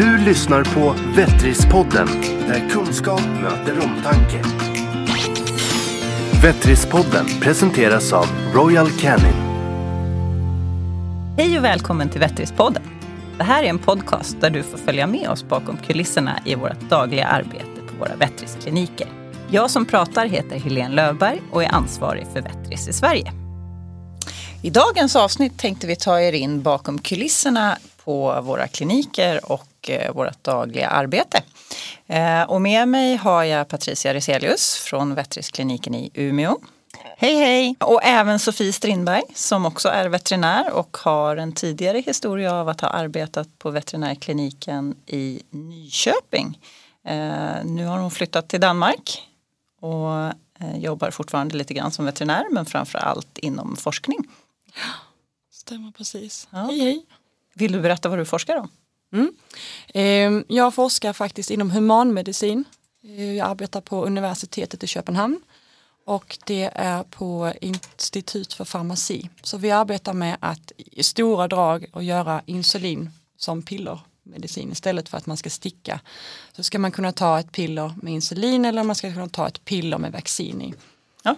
Du lyssnar på Vettrispodden, där kunskap möter omtanke. Vettrispodden presenteras av Royal Canin. Hej och välkommen till Vettrispodden. Det här är en podcast där du får följa med oss bakom kulisserna i vårt dagliga arbete på våra Vettriskliniker. Jag som pratar heter Helene Löfberg och är ansvarig för Vettris i Sverige. I dagens avsnitt tänkte vi ta er in bakom kulisserna på våra kliniker och eh, vårt dagliga arbete. Eh, och med mig har jag Patricia Riselius från Vettriskliniken i Umeå. Hej hej! Och även Sofie Strindberg som också är veterinär och har en tidigare historia av att ha arbetat på veterinärkliniken i Nyköping. Eh, nu har hon flyttat till Danmark och jobbar fortfarande lite grann som veterinär men framför allt inom forskning. Stämmer precis. Ja. Hej hej. Vill du berätta vad du forskar om? Mm. Eh, jag forskar faktiskt inom humanmedicin. Eh, Jag arbetar på universitetet i Köpenhamn och det är på Institut för farmaci. Så vi arbetar med att i stora drag och göra insulin som pillermedicin istället för att man ska sticka. Så ska man kunna ta ett piller med insulin eller man ska kunna ta ett piller med vaccin i. Ja.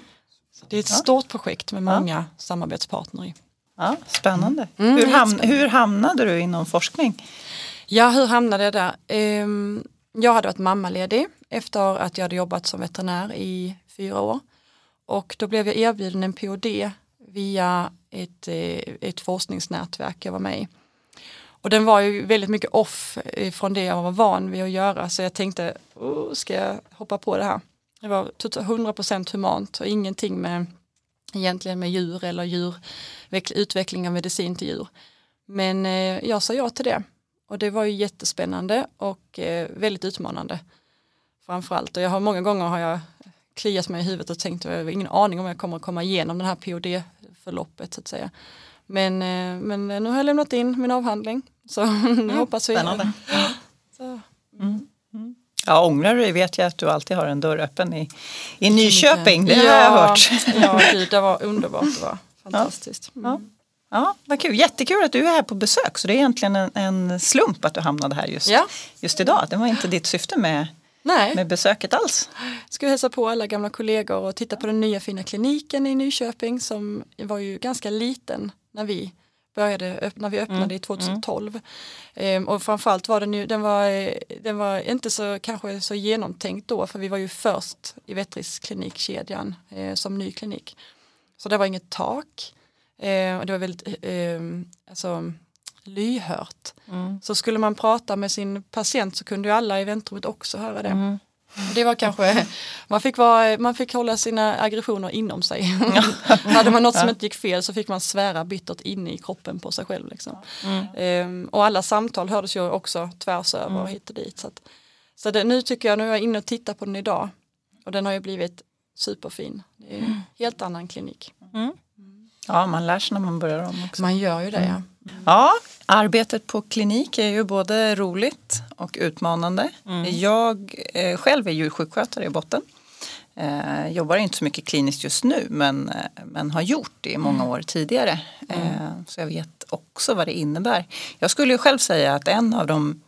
Det är ett Ja. stort projekt med många samarbetspartner i. Ja, spännande. Mm, hur, ham- jättespännande. hur hamnade du inom forskning? Ja, hur hamnade jag där? Ehm, jag hade varit mammaledig efter att jag hade jobbat som veterinär i fyra år. Och då blev jag erbjuden en PhD via ett, eh, ett forskningsnätverk jag var med i. Och den var ju väldigt mycket off eh, från det jag var van vid att göra så jag tänkte, oh, ska jag hoppa på det här? Det var 100% humant och ingenting med egentligen med djur eller djur, utveckling av medicin till djur. Men eh, jag sa ja till det och det var ju jättespännande och eh, väldigt utmanande. Framförallt och jag har många gånger har jag kliat mig i huvudet och tänkt jag har ingen aning om jag kommer att komma igenom den här PhD-förloppet så att säga. Men, eh, men nu har jag lämnat in min avhandling så nu hoppas vi. Spännande. Så, Ja, ångrar du vet jag att du alltid har en dörr öppen i, i Nyköping. Det har jag Ja, hört. Ja, det var underbart. Det var fantastiskt. Mm. Ja. Ja, vad kul. Jättekul att du är här på besök. Så det är egentligen en, en slump att du hamnade här just, Ja. just idag. Det var inte ditt syfte med, Nej, med besöket alls. ska hälsa på alla gamla kollegor och titta på den nya fina kliniken i Nyköping som var ju ganska liten när vi började öppna, vi öppnade i 2012. Ehm, och framförallt var den ju, den var, den var inte så kanske så genomtänkt då för vi var ju först i Vettris klinikkedjan eh, som ny klinik. Så det var inget tak. Eh, och det var väldigt eh, alltså, lyhört. Så skulle man prata med sin patient så kunde ju alla i väntrummet också höra det. Det var kanske, man fick, vara, man fick hålla sina aggressioner inom sig. Hade man något som inte gick fel så fick man svära bittert inne i kroppen på sig själv. Liksom. Ehm, och alla samtal hördes ju också tvärs över och hit och dit. Så, att, så det, nu tycker jag, nu är jag inne och tittar på den idag och den har ju blivit superfin. Det är en helt annan klinik. Ja, man lär sig när man börjar om också. Man gör ju det ja. Ja, arbetet på klinik är ju både roligt och utmanande. Jag eh, själv är djursjukskötare i botten. Eh, jobbar inte så mycket kliniskt just nu men, eh, men har gjort det i många år tidigare. Eh, så jag vet också vad det innebär. Jag skulle ju själv säga att en av de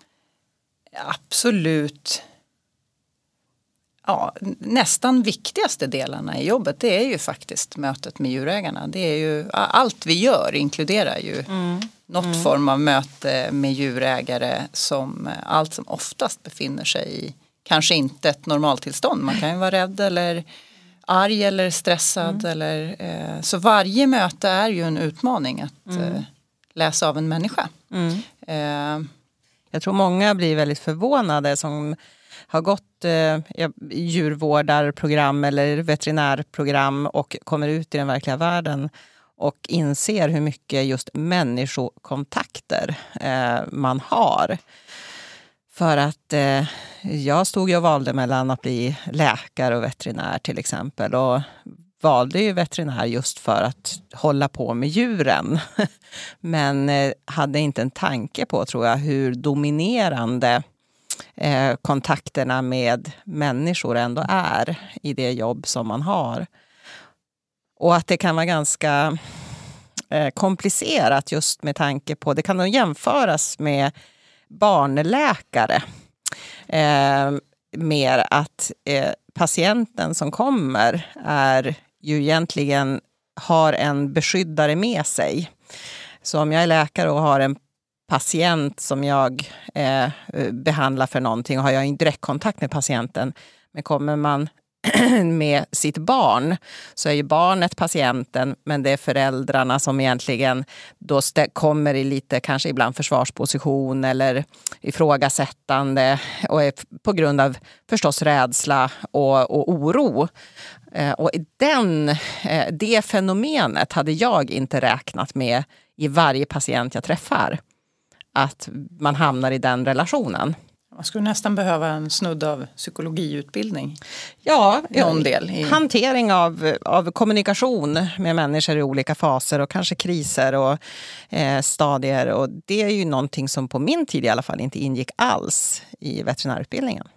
absolut ja, nästan viktigaste delarna i jobbet det är ju faktiskt mötet med djurägarna. Det är ju, allt vi gör inkluderar ju något form av möte med djurägare som eh, allt som oftast befinner sig i kanske inte ett normaltillstånd. Man kan ju vara rädd eller arg eller stressad. Eller, eh, så varje möte är ju en utmaning att eh, läsa av en människa. Eh, Jag tror många blir väldigt förvånade som har gått eh, djurvårdarprogram eller veterinärprogram och kommer ut i den verkliga världen och inser hur mycket just människokontakter eh, man har. För att eh, jag stod ju och valde mellan att bli läkare och veterinär till exempel. Och valde ju veterinär just för att hålla på med djuren. Men eh, hade inte en tanke på, tror jag, hur dominerande eh, kontakterna med människor ändå är i det jobb som man har. Och att det kan vara ganska eh, komplicerat just med tanke på, det kan nog jämföras med barnläkare. Eh, mer att eh, patienten som kommer är ju egentligen har en beskyddare med sig. Så om jag är läkare och har en patient som jag eh, behandlar för någonting och har jag en direktkontakt med patienten. Men kommer man med sitt barn så är ju barnet patienten men det är föräldrarna som egentligen då kommer i lite kanske ibland försvarsposition eller ifrågasättande och är på grund av förstås rädsla och, och oro. Eh, och den, eh, det fenomenet hade jag inte räknat med i varje patient jag träffar. Att man hamnar i den relationen. Man skulle nästan behöva en snudd av psykologiutbildning. Ja, Någon del i... hantering av, av kommunikation med människor i olika faser och kanske kriser och eh, stadier. Och det är ju någonting som på min tid i alla fall inte ingick alls i veterinärutbildningen.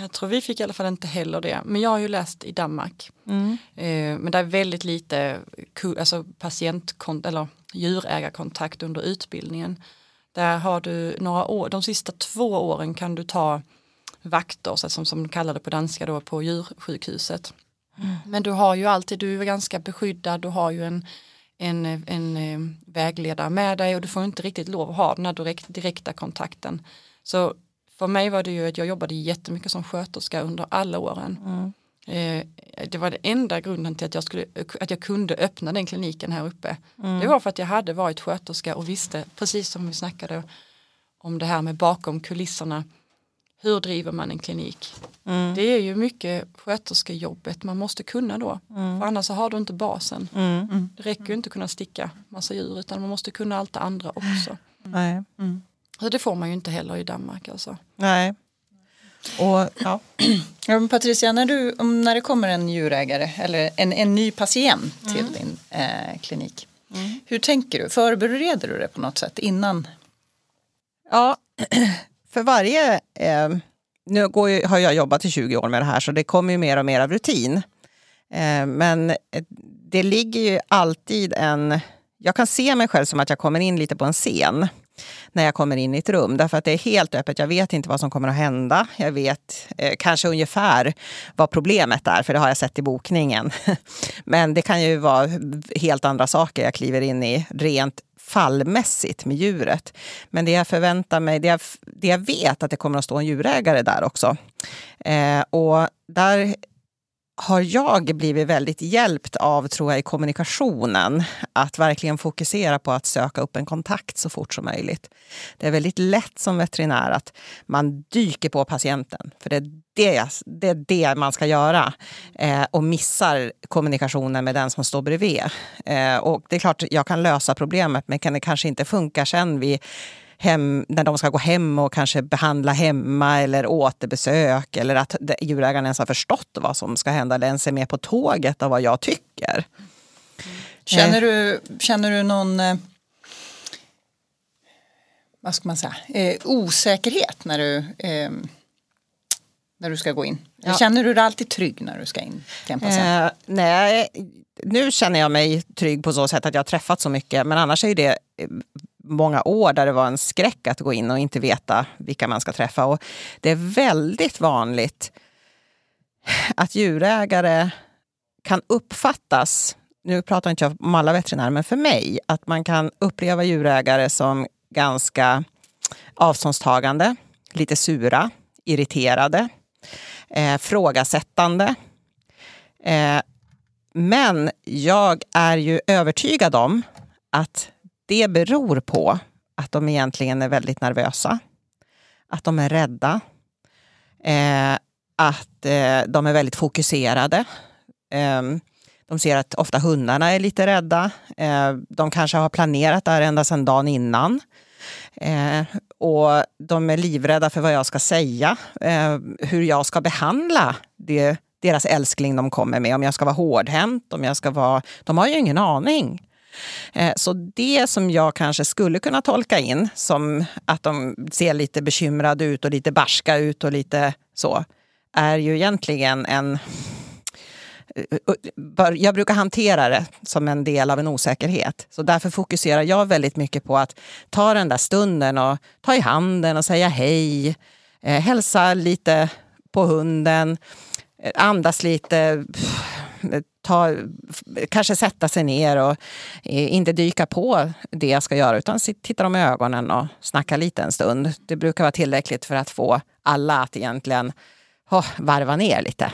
Jag tror vi fick i alla fall inte heller det. Men jag har ju läst i Danmark. Mm. Eh, men det är väldigt lite alltså patient eller djurägarkontakt under utbildningen. Där har du några år, de sista två åren kan du ta vakter, så som, som de kallar det på danska då, på djursjukhuset. Mm. Men du har ju alltid, du är ganska beskyddad, du har ju en, en, en, eh, vägledare med dig och du får inte riktigt lov att ha den här direkt, direkta kontakten. Så för mig var det ju att jag jobbade jättemycket som sköterska under alla åren. Mm. Eh, det var det enda grunden till att jag, skulle, att jag kunde öppna den kliniken här uppe. Mm. Det var för att jag hade varit sköterska och visste, precis som vi snackade om det här med bakom kulisserna, hur driver man en klinik? Mm. Det är ju mycket sköterskejobbet man måste kunna då, mm. för annars har du inte basen. Mm. Mm. Det räcker ju inte att kunna sticka massa djur utan man måste kunna allt det andra också. Nej. Så det får man ju inte heller i Danmark alltså. Nej. Och, ja. ja Patricia, när, du, när det kommer en djurägare eller en, en ny patient till mm. din eh, klinik. Mm. Hur tänker du? Förbereder du det på något sätt innan? Ja, för varje... Eh, nu går, har jag jobbat i 20 år med det här så det kommer ju mer och mer av rutin. Eh, men det ligger ju alltid en... Jag kan se mig själv som att jag kommer in lite på en scen när jag kommer in i ett rum. Därför att det är helt öppet. Jag vet inte vad som kommer att hända. Jag vet eh, kanske ungefär vad problemet är, för det har jag sett i bokningen. Men det kan ju vara helt andra saker jag kliver in i rent fallmässigt med djuret. Men det jag förväntar mig, det jag, det jag vet att det kommer att stå en djurägare där också. Eh, och där har jag blivit väldigt hjälpt av, tror jag, i kommunikationen. Att verkligen fokusera på att söka upp en kontakt så fort som möjligt. Det är väldigt lätt som veterinär att man dyker på patienten. För det är det, det, är det man ska göra. Eh, och missar kommunikationen med den som står bredvid. Eh, och det är klart, jag kan lösa problemet, men kan det kanske inte funka sen vid hem, när de ska gå hem och kanske behandla hemma eller återbesök eller att djurägaren ens har förstått vad som ska hända eller ens är med på tåget av vad jag tycker. Känner du, känner du någon eh, vad ska man säga, eh, osäkerhet när du, eh, när du ska gå in? Ja. Känner du dig alltid trygg när du ska in till en patient? Eh, nej, nu känner jag mig trygg på så sätt att jag har träffat så mycket men annars är det många år där det var en skräck att gå in och inte veta vilka man ska träffa. Och det är väldigt vanligt att djurägare kan uppfattas, nu pratar inte jag om alla veterinärer, men för mig, att man kan uppleva djurägare som ganska avståndstagande, lite sura, irriterade, eh, frågasättande. Eh, men jag är ju övertygad om att det beror på att de egentligen är väldigt nervösa. Att de är rädda. Eh, att eh, de är väldigt fokuserade. Eh, de ser att ofta hundarna är lite rädda. Eh, de kanske har planerat det här ända sedan dagen innan. Eh, och de är livrädda för vad jag ska säga, eh, hur jag ska behandla det, deras älskling de kommer med. Om jag ska vara hårdhänt, om jag ska vara... De har ju ingen aning. Eh, så det som jag kanske skulle kunna tolka in som att de ser lite bekymrade ut och lite barska ut och lite så, är ju egentligen en eh, eh, jag brukar hantera det som en del av en osäkerhet. Så därför fokuserar jag väldigt mycket på att ta den där stunden och ta i handen och säga hej. Eh, hälsa lite på hunden, andas lite, ta, kanske sätta sig ner och eh, inte dyka på det jag ska göra utan titta dem i ögonen och snacka lite en stund. Det brukar vara tillräckligt för att få alla att egentligen oh, varva ner lite.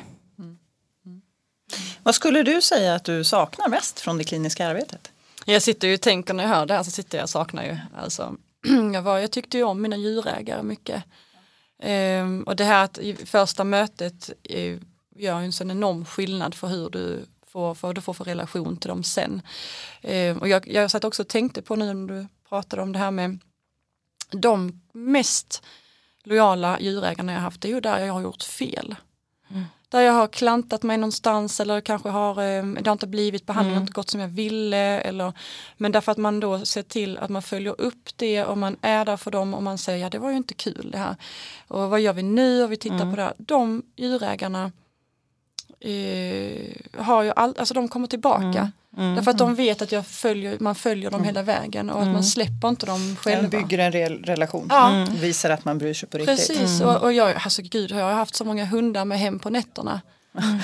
Vad skulle du säga att du saknar mest från det kliniska arbetet? Jag sitter ju och tänker när jag hör det här så sitter jag och saknar ju. Alltså, jag, var, jag tyckte ju om mina djurägare mycket. Ehm, och det här att i första mötet gör en sån enorm skillnad för hur du får, för, du får för relation till dem sen. Ehm, och jag, jag satt också och tänkte på nu när du pratade om det här med de mest lojala djurägarna jag haft, det är ju där jag har gjort fel. Mm där jag har klantat mig någonstans eller kanske har eh, det har inte blivit behandlingen mm. inte gått som jag ville. Eller, men därför att man då ser till att man följer upp det och man är där för dem och man säger ja det var ju inte kul det här. Och vad gör vi nu och vi tittar mm. på det här. De djurägarna eh, har ju all, alltså de kommer tillbaka. Mm. Mm, Därför att de vet att jag följer, man följer dem mm. hela vägen och att man mm. släpper inte dem själva. Man bygger en reell relation, ja. Mm. visar att man bryr sig på riktigt. Precis, och, och jag, alltså gud, jag har haft så många hundar med hem på nätterna.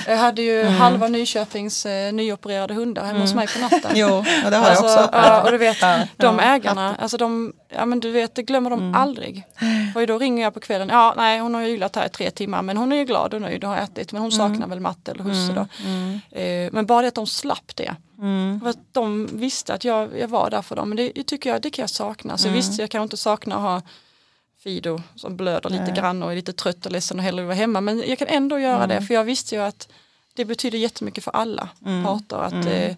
Jag hade ju mm. halva Nyköpings eh, nyopererade hundar hemma mm. hos mig på natten. Jo, och det har alltså, jag också. Ja, och du vet, ja, de ägarna, alltså de, ja men du vet, det glömmer de mm. aldrig. För då ringer jag på kvällen, ja nej hon har ju ylat här i tre timmar men hon är ju glad och nöjd och har ätit men hon mm. saknar väl matte eller husse då. Mm. Eh, men bara det att de slapp det. Mm. För att de visste att jag, jag var där för dem. Men det, tycker jag, det kan jag sakna. Så mm. visst, jag kan inte sakna att ha Fido som blöder lite grann och är lite trött och ledsen och hellre vill vara hemma. Men jag kan ändå göra mm. det för jag visste ju att det betyder jättemycket för alla mm. parter att, mm. eh,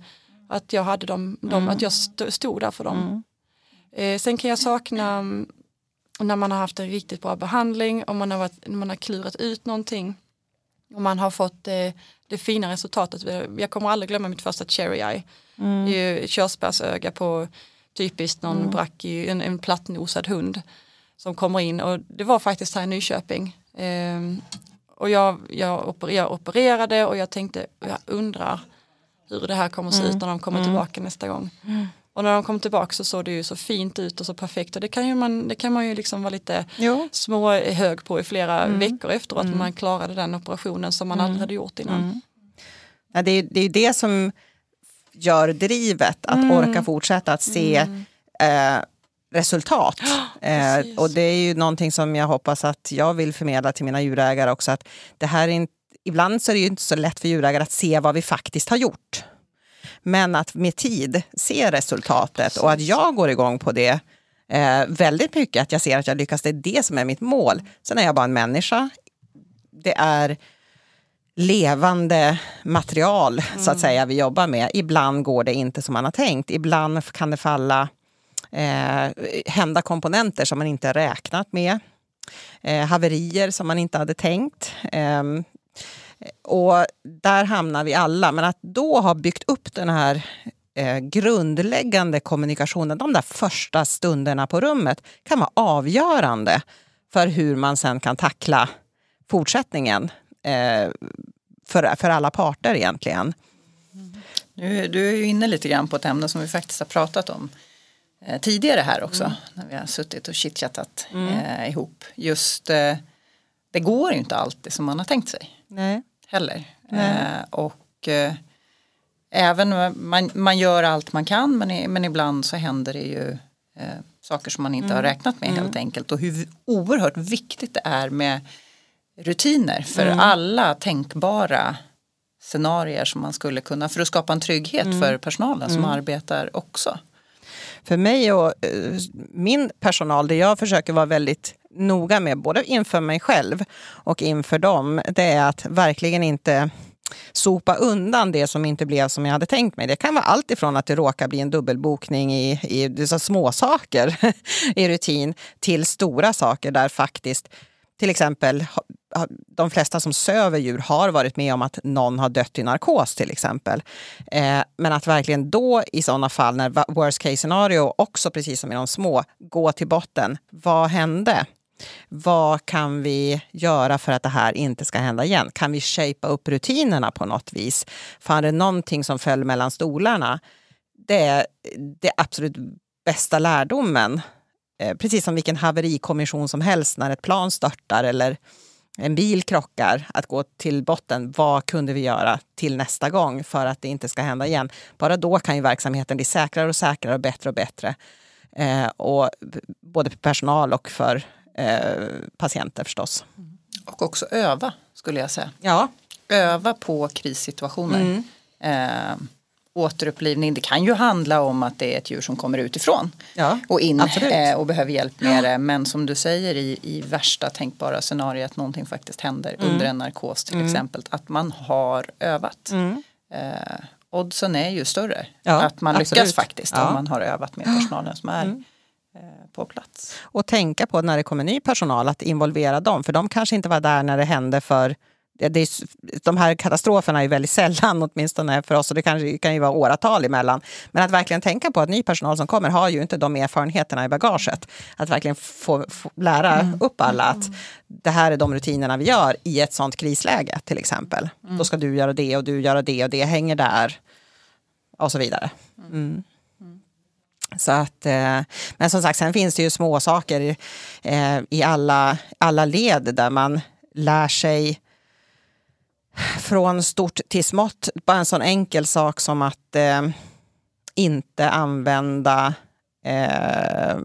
att jag hade dem, dem att jag stod där för dem. Mm. Eh, sen kan jag sakna mm, när man har haft en riktigt bra behandling och man har, varit, man har klurat ut någonting och man har fått eh, det fina resultatet. Jag kommer aldrig glömma mitt första cherry eye. Mm. Körsbärsöga på typiskt någon mm. brack, en, en plattnosad hund som kommer in och det var faktiskt här i Nyköping. Um, och jag, jag, oper, jag, opererade och jag tänkte, jag undrar hur det här kommer se mm. ut när de kommer mm. tillbaka nästa gång. Mm. Och när de kom tillbaka så såg det ju så fint ut och så perfekt och det kan, ju man, det kan man ju liksom vara lite jo. små hög på i flera mm. veckor efteråt mm. man klarade den operationen som man mm. aldrig hade gjort innan. Mm. Ja, det, är, det är det som gör drivet att mm. orka fortsätta att se mm. eh, resultat. eh, och det är ju någonting som jag hoppas att jag vill förmedla till mina djurägare också. Att det här är inte, ibland så är det ju inte så lätt för djurägare att se vad vi faktiskt har gjort. Men att med tid se resultatet Precis. och att jag går igång på det eh, väldigt mycket. Att jag ser att jag lyckas, det är det som är mitt mål. Sen är jag bara en människa. Det är levande material mm. så att mm. säga vi jobbar med. Ibland går det inte som man har tänkt. Ibland kan det falla eh, hända komponenter som man inte räknat med. Eh, haverier som man inte hade tänkt. Eh, och där hamnar vi alla. Men att då ha byggt upp den här eh, grundläggande kommunikationen, de där första stunderna på rummet, kan vara avgörande för hur man sen kan tackla fortsättningen eh, för, för alla parter egentligen. Mm. Nu, du är ju inne lite grann på ett ämne som vi faktiskt har pratat om tidigare här också. Mm. När vi har suttit och chitchattat mm. eh, ihop. Just eh, det går ju inte alltid som man har tänkt sig. Nej. Heller. Nej. Eh, och eh, även man, man gör allt man kan men, men ibland så händer det ju eh, saker som man inte mm. har räknat med helt mm. enkelt. Och hur oerhört viktigt det är med rutiner för mm. alla tänkbara scenarier som man skulle kunna för att skapa en trygghet mm. för personalen som arbetar också. För mig och eh, min personal, det jag försöker vara väldigt noga med, både inför mig själv och inför dem, det är att verkligen inte sopa undan det som inte blev som jag hade tänkt mig. Det kan vara allt ifrån att det råkar bli en dubbelbokning i, i dessa småsaker i rutin till stora saker där faktiskt till exempel de flesta som söver djur har varit med om att någon har dött i narkos till exempel. Eh, men att verkligen då i sådana fall när worst case scenario också precis som i de små gå till botten. Vad hände? Vad kan vi göra för att det här inte ska hända igen? Kan vi shapea upp rutinerna på något vis? För det någonting som föll mellan stolarna, det är det absolut bästa lärdomen. Eh, precis som vilken haverikommission som helst när ett plan störtar eller en bil krockar, att gå till botten. Vad kunde vi göra till nästa gång för att det inte ska hända igen? Bara då kan ju verksamheten bli säkrare och säkrare och bättre och bättre. Eh, och både för personal och för eh, patienter förstås. Och också öva skulle jag säga. Ja. Öva på krissituationer. Eh, återupplivning, det kan ju handla om att det är ett djur som kommer utifrån Ja, och in absolut. eh, och behöver hjälp med det. Men som du säger i, i värsta tänkbara scenario att någonting faktiskt händer Mm. under en narkos till exempel. Att man har övat. Eh, oddsen är ju större Mm. Ja, att man lyckas absolut. faktiskt Ja. Mm. om man har övat med personalen som är eh, på plats. Och tänka på när det kommer ny personal att involvera dem. För de kanske inte var där när det hände för det är, de här katastroferna är väldigt sällan, åtminstone för oss, och det kanske kan ju vara åratal emellan. Men att verkligen tänka på att ny personal som kommer har ju inte de erfarenheterna i bagaget. Att verkligen få, få lära upp alla att det här är de rutinerna vi gör i ett sånt krisläge till exempel. Då ska du göra det och du göra det och det hänger där. Och så vidare. Mm. Så att, eh, men som sagt, sen finns det ju små saker eh, i alla, alla led där man lär sig från stort till smått. Bara en sån enkel sak som att eh, inte använda eh,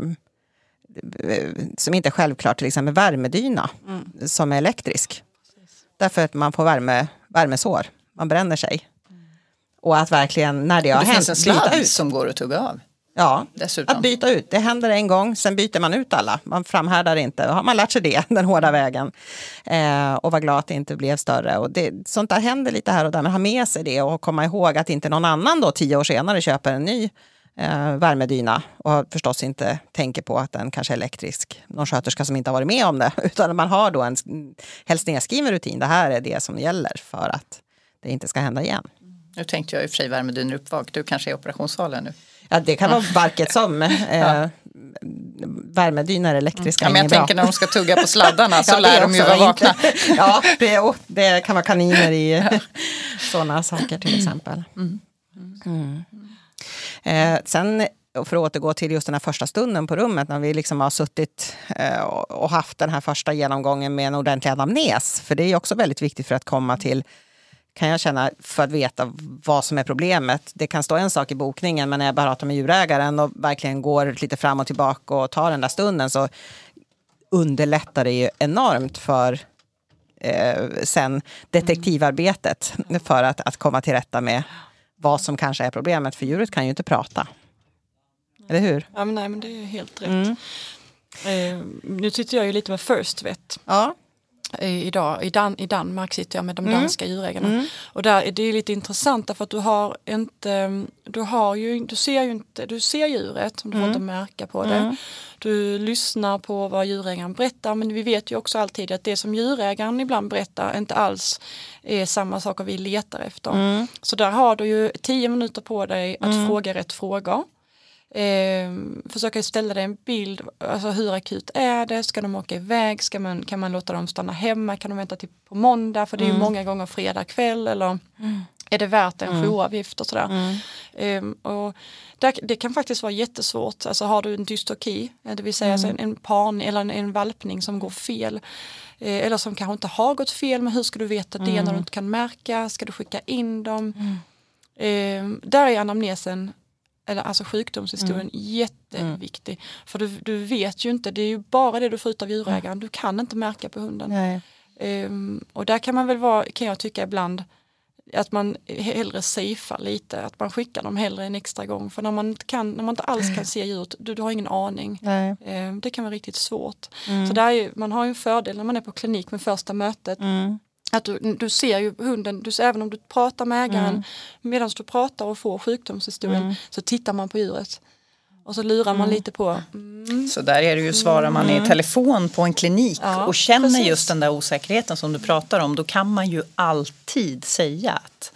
som inte är självklart, till exempel värmedyna som är elektrisk. Därför att man får värme, värmesår, man bränner sig. Och att verkligen, när det har det hänt, finns en sladd som går att tugga av. Ja, Dessutom. att byta ut. Det händer en gång, sen byter man ut alla. Man framhärdar inte. Har man lärt sig det, den hårda vägen. Eh, och var glad att det inte blev större. Och det, sånt där händer lite här och där. Men ha med sig det och komma ihåg att inte någon annan då tio år senare köper en ny eh, värmedyna och förstås inte tänker på att den kanske är elektrisk. Någon sköterska som inte har varit med om det. Utan man har då en helst nedskriven rutin. Det här är det som gäller för att det inte ska hända igen. Nu tänkte jag i och för sig värmedynor uppvak. Du kanske är i operationssalen nu. Ja, det kan vara varket som. Eh, värmedynor elektriska Ja, men jag inget bra. tänker när de ska tugga på sladdarna så Ja, lär de ju vara vakna. ja, det, oh, det kan vara kaniner i sådana saker till exempel. Mm. Eh, sen, för att återgå till just den här första stunden på rummet när vi liksom har suttit eh, och haft den här första genomgången med en ordentlig anamnes. För det är också väldigt viktigt för att komma till kan jag känna för att veta vad som är problemet. Det kan stå en sak i bokningen men när jag bara pratar med djurägaren och verkligen går lite fram och tillbaka och tar den där stunden så underlättar det ju enormt för eh, sen detektivarbetet för att, att komma till rätta med vad som kanske är problemet. För djuret kan ju inte prata. Eller hur? Ja, men nej men det är helt rätt. Mm. Eh, nu sitter jag ju lite med First Vet Ja. Idag. I, Dan I Danmark sitter jag med de Mm. danska djurägarna. Mm. Och där är det ju lite intressant därför att du har inte, du har ju, du ser ju inte, du ser djuret, du får Mm. inte märka på det. Du lyssnar på vad djurägaren berättar men vi vet ju också alltid att det som djurägaren ibland berättar inte alls är samma saker vi letar efter. Mm. Så där har du ju tio minuter på dig att fråga rätt frågor. Eh, försöka ställa dig en bild, alltså hur akut är det, ska de åka iväg, ska man, kan man låta dem stanna hemma, kan de vänta till på måndag? För det är ju många gånger fredag kväll eller är det värt en jouravgift och sådär. Ehm, och där, det kan faktiskt vara jättesvårt, alltså har du en dystoki, eh, det vill säga alltså en, en pan eller en, en valpning som går fel eh, eller som kanske inte har gått fel men hur ska du veta det när du inte kan märka, ska du skicka in dem? Ehm, där är anamnesen eller alltså sjukdomshistorien jätteviktig. För du, du vet ju inte, det är ju bara det du får ut av djurägaren, du kan inte märka på hunden. Ehm, och där kan man väl vara, kan jag tycka ibland, att man hellre safear lite, att man skickar dem hellre en extra gång. För när man kan, när man inte alls kan se djuret, du, du har ingen aning. Ehm, det kan vara riktigt svårt. Så där är, man har ju en fördel när man är på klinik med första mötet. Mm. Att du, du ser ju hunden, du, även om du pratar med ägaren, medan du pratar och får sjukdomshistorien så tittar man på djuret. Och så lurar man lite på, mm, Så där är det ju, svarar man i telefon på en klinik Ja, och känner precis. just den där osäkerheten som du pratar om, då kan man ju alltid säga att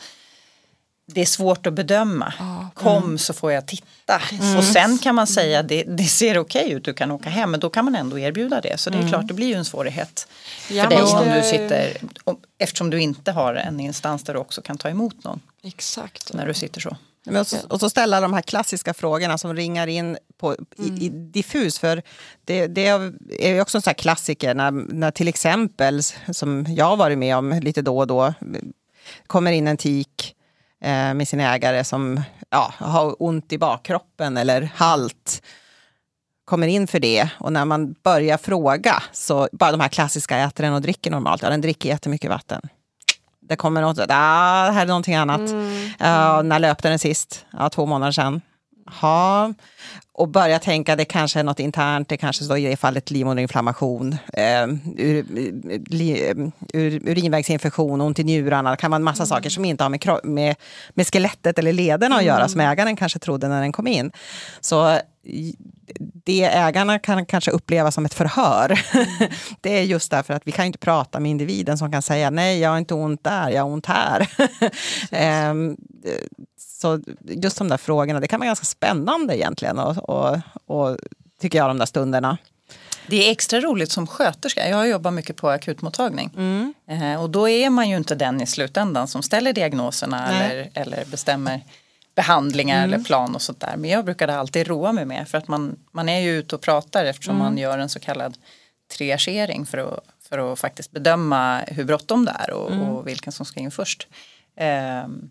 det är svårt att bedöma. Kom så får jag titta. Och sen kan man säga det, det ser okej ut, du kan åka hem. Men då kan man ändå erbjuda det. Så det är klart, det blir ju en svårighet Ja, för dig man om du sitter, om, eftersom du inte har en instans där du också kan ta emot någon Exakt. när du sitter så. Men och, så, och så ställa de här klassiska frågorna som ringar in på, i, i diffus. För det, det är ju också en sån här klassiker när, när till exempel, som jag har varit med om lite då och då, kommer in en tik eh, med sin ägare som ja, har ont i bakkroppen eller halt kommer in för det och när man börjar fråga så bara de här klassiska, äter den och dricker normalt? Ja, den dricker jättemycket vatten. Det kommer något, ah, det här är någonting annat. Ja, när löpte den sist? Ja, två månader sedan. Ja. Och börja tänka, det kanske är något internt, det kanske då i det fallet livmoderinflammation, eh, ur, li, ur, urinvägsinfektion, ont i njurarna, det kan vara en massa saker som inte har med, med, med skelettet eller lederna att göra, som ägaren kanske trodde när den kom in. Så det ägarna kan kanske uppleva som ett förhör, det är just därför att vi kan inte prata med individen som kan säga nej, jag har inte ont där, jag har ont här. Så just de där frågorna, det kan vara ganska spännande egentligen och, och, och tycker jag de där stunderna. Det är extra roligt som sköterska. Jag har jobbat mycket på akutmottagning. Eh, och då är man ju inte den i slutändan som ställer diagnoserna Nej. eller, eller bestämmer behandlingar eller plan och sånt där. Men jag brukade alltid roa mig med för att man, man är ju ute och pratar eftersom man gör en så kallad triagering för att, för att faktiskt bedöma hur bråttom det är och, och vilken som ska in först. Ehm,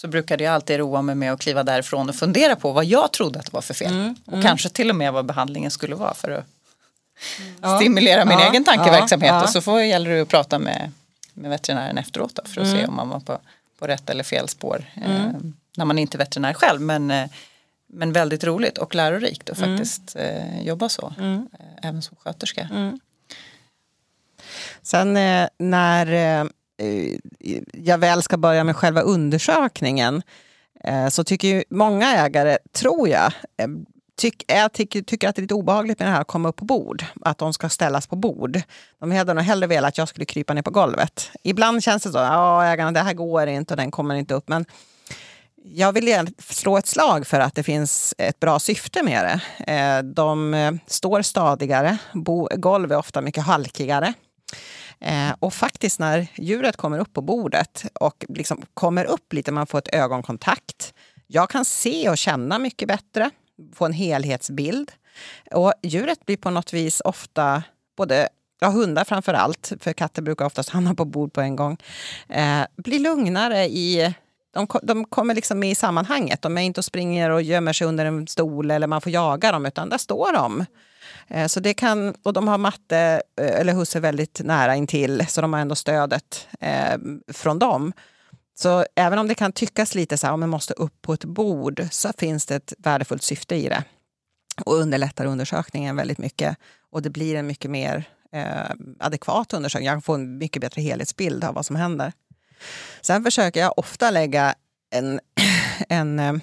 så brukade jag alltid roa mig med att kliva därifrån och fundera på vad jag trodde att det var för fel. Och kanske till och med vad behandlingen skulle vara för att stimulera min egen tankeverksamhet. Och så får, gäller det att prata med, med veterinären efteråt då, för att Mm. se om man var på, på rätt eller fel spår. Eh, när man inte är veterinär själv. Men, eh, men väldigt roligt och lärorikt att Mm. faktiskt eh, jobba så. Eh, även som sköterska. Mm. Sen eh, när eh, Eh, jag väl ska börja med själva undersökningen eh, så tycker ju många ägare, tror jag, eh, tyck, är, tycker, tycker att det är lite obehagligt med det här att komma upp på bord. Att de ska ställas på bord. De hade nog hellre velat att jag skulle krypa ner på golvet. Ibland känns det så, ja ägarna det här går inte och den kommer inte upp. Men jag vill slå ett slag för att det finns ett bra syfte med det. Eh, de eh, står stadigare, golv är ofta mycket halkigare. Eh, och faktiskt när djuret kommer upp på bordet och liksom kommer upp lite, man får ett ögonkontakt. Jag kan se och känna mycket bättre, få en helhetsbild. Och djuret blir på något vis ofta, både ja, hundar framför allt, för katter brukar oftast hamna på bord på en gång, eh, blir lugnare i de, de kommer liksom med i sammanhanget. De är inte och springer och gömmer sig under en stol eller man får jaga dem, utan där står de. Eh, så det kan, och de har matte eh, eller husse väldigt nära intill, så de har ändå stödet eh, från dem. Så även om det kan tyckas lite så här, om man måste upp på ett bord, så finns det ett värdefullt syfte i det. Och underlättar undersökningen väldigt mycket. Och det blir en mycket mer eh, adekvat undersökning. Jag får en mycket bättre helhetsbild av vad som händer. Sen försöker jag ofta lägga en, en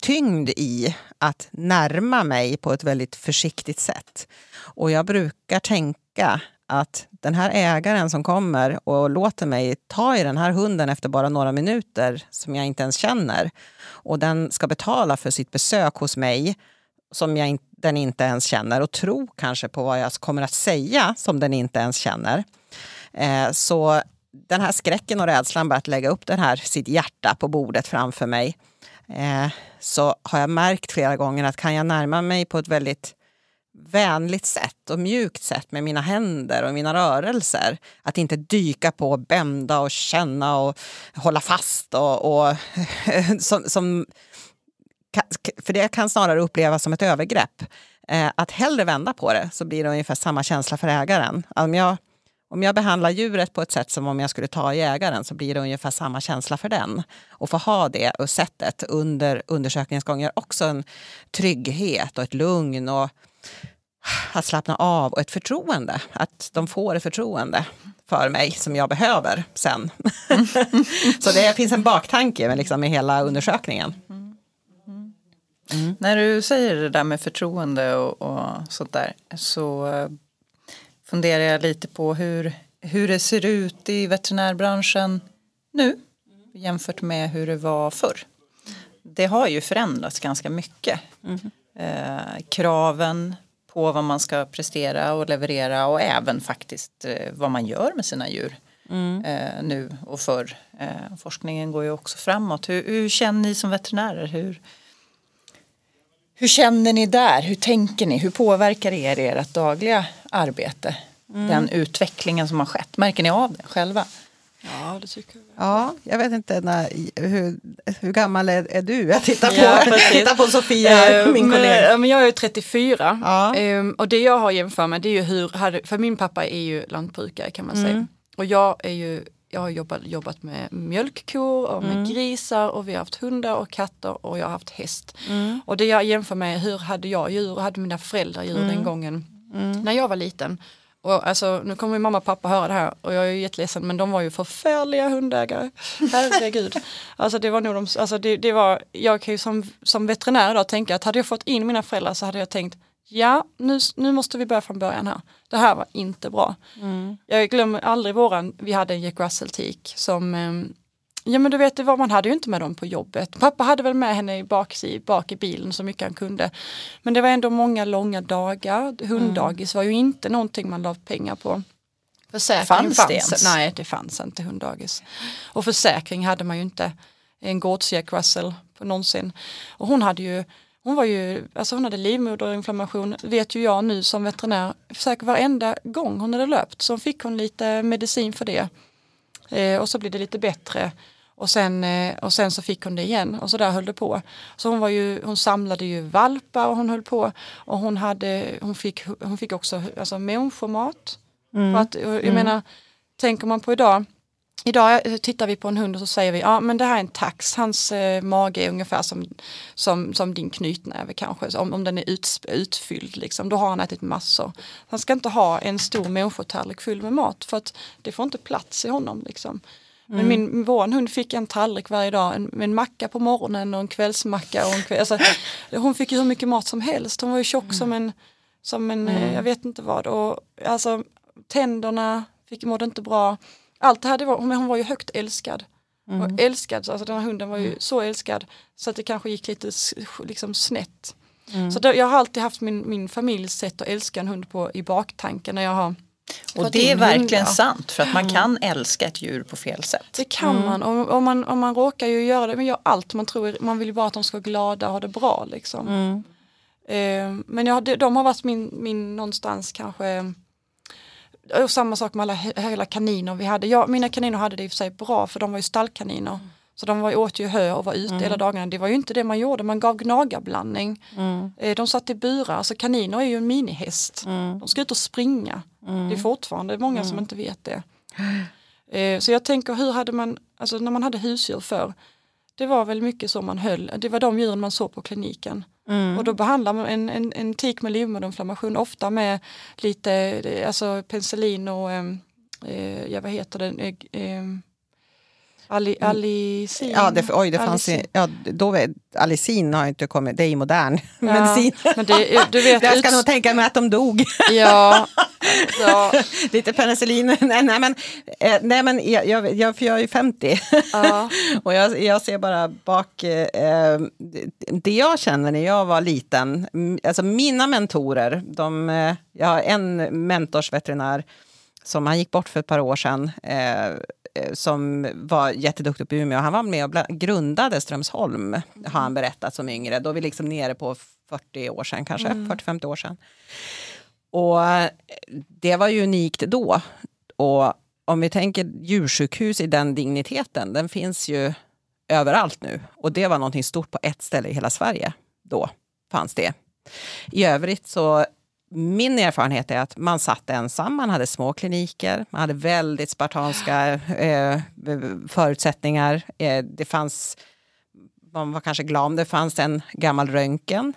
tyngd i att närma mig på ett väldigt försiktigt sätt. Och jag brukar tänka att den här ägaren som kommer och låter mig ta i den här hunden efter bara några minuter som jag inte ens känner och den ska betala för sitt besök hos mig som jag in, den inte ens känner och tro kanske på vad jag kommer att säga som den inte ens känner. Eh, så den här skräcken och rädslan bara att lägga upp den här, sitt hjärta på bordet framför mig eh, så har jag märkt flera gånger att kan jag närma mig på ett väldigt vänligt sätt och mjukt sätt med mina händer och mina rörelser. Att inte dyka på, bända och känna och hålla fast. Och, och som, som, för det kan snarare upplevas som ett övergrepp. Eh, att hellre vända på det så blir det ungefär samma känsla för ägaren. Om jag, om jag behandlar djuret på ett sätt som om jag skulle ta jägaren så blir det ungefär samma känsla för den. Och få ha det och sättet under undersökningens gång ger också en trygghet och ett lugn och att slappna av och ett förtroende. Att de får ett förtroende för mig som jag behöver sen. så det finns en baktanke med, liksom, med hela undersökningen. Mm. När du säger det där med förtroende och, och sånt där så eh, funderar jag lite på hur, hur det ser ut i veterinärbranschen nu. jämfört med hur det var förr? Det har ju förändrats ganska mycket. Mm. Eh, kraven på vad man ska prestera och leverera och även faktiskt eh, vad man gör med sina djur mm. eh, nu och förr. Forskningen går ju också framåt. Hur, hur, känner ni som veterinärer? Hur, hur känner ni där? Hur tänker ni? Hur påverkar det er i ert dagliga arbete? Mm. Den utvecklingen som har skett. Märker ni av det själva? Ja, det tycker jag. Ja, jag vet inte när, hur, hur gammal är, är du? Jag tittar på, ja, tittar på Sofia, uh, min kollega. Men, jag är 34 ja. um, och det jag har jämfört med det är ju hur, för min pappa är ju lantbrukare kan man mm. säga. Och jag är ju jag har jobbat, jobbat med mjölkkor och med mm. grisar och vi har haft hundar och katter och jag har haft häst. Mm. Och det jag jämför med hur hade jag djur och hade mina föräldrar djur mm. den gången mm. när jag var liten. Och alltså, nu kommer mamma och pappa höra det här och jag är jätteledsen men de var ju förfärliga hundägare. Herregud. alltså det var nog de, alltså det, det var, jag kan ju som, som veterinär idag tänka att hade jag fått in mina föräldrar så hade jag tänkt ja nu, nu måste vi börja från början här. Det här var inte bra. Mm. Jag glömmer aldrig våran, vi hade en Jack Russell-tik som ehm, Ja men du vet, det var, man hade ju inte med dem på jobbet. Pappa hade väl med henne i bak, i, bak i bilen så mycket han kunde. Men det var ändå många långa dagar. Hunddagis var ju inte någonting man la pengar på. Försäkring fanns, fanns det ens? Nej, det fanns inte hunddagis. Och försäkring hade man ju inte. En gårdsjack Russell på någonsin. Och hon hade ju hon var ju, alltså hon hade livmoderinflammation, vet ju jag nu som veterinär, säkert varenda gång hon hade löpt så fick hon lite medicin för det. Eh, och så blev det lite bättre och sen, eh, och sen så fick hon det igen och så där höll det på. Så hon, var ju, hon samlade ju valpar och hon höll på och hon, hade, hon, fick, hon fick också alltså, människomat. Mm. För att, jag mm. menar, tänker man på idag Idag tittar vi på en hund och så säger vi ja men det här är en tax, hans eh, mage är ungefär som, som, som din knytnäve kanske, om, om den är ut, utfylld liksom, då har han ätit massor. Han ska inte ha en stor människotallrik full med mat för att det får inte plats i honom. Liksom. Men mm. min, vår hund fick en tallrik varje dag, en, en macka på morgonen och en kvällsmacka. Och en kväll, alltså, hon fick ju hur mycket mat som helst, hon var ju tjock mm. som en, som en eh, mm. jag vet inte vad. Och, alltså, tänderna fick, mådde inte bra allt det här, det var, hon var ju högt älskad. Mm. Och älskad, alltså den här hunden var ju mm. så älskad så att det kanske gick lite liksom snett. Mm. Så då, jag har alltid haft min, min familjs sätt att älska en hund på i baktanken när jag har och det är verkligen hundar. sant för att man kan älska ett djur på fel sätt. Det kan mm. man och, och, man och man råkar ju göra det, man gör allt man tror, man vill ju bara att de ska vara glada och ha det bra liksom. Mm. Eh, men jag, de har varit min, min någonstans kanske och samma sak med alla hela kaniner vi hade. Ja, mina kaniner hade det i och för sig bra för de var ju stallkaniner. Mm. Så de var, åt ju hö och var ute mm. hela dagarna. Det var ju inte det man gjorde, man gav gnagarblandning. Mm. Eh, de satt i burar, alltså kaniner är ju en minihäst. Mm. De ska ut och springa. Mm. Det är fortfarande många som mm. inte vet det. Eh, så jag tänker hur hade man, alltså när man hade husdjur för det var väl mycket så man höll, det var de djuren man såg på kliniken. Mm. Och då behandlar man en, en, en tik med livmoderinflammation ofta med lite eh, alltså penicillin och ehm, eh, ja, vad heter det, eh, ehm, Ali, mm. alicin. Ja, det, oj, det fanns alicin. ja, då, alicin har inte kommit, det är ju modern ja, medicin. Men det, du vet, jag ska ut... nog tänka mig att de dog. Ja, ja. Lite penicillin. nej, nej, men, eh, nej, men jag, jag, jag, för jag är ju 50 ja. och jag, jag ser bara bak... Eh, det jag känner när jag var liten, alltså mina mentorer, de, eh, jag har en mentorsveterinär som han gick bort för ett par år sedan. Eh, som var jätteduktig på Umeå. Han var med och grundade Strömsholm, har han berättat som yngre. Då är vi liksom nere på 40 år sedan, kanske mm. 40-50 år sedan. Och eh, det var ju unikt då. Och om vi tänker djursjukhus i den digniteten, den finns ju överallt nu. Och det var någonting stort på ett ställe i hela Sverige. Då fanns det. I övrigt så min erfarenhet är att man satt ensam, man hade små kliniker, man hade väldigt spartanska eh, förutsättningar. Eh, det fanns, man var kanske glad om det fanns en gammal röntgen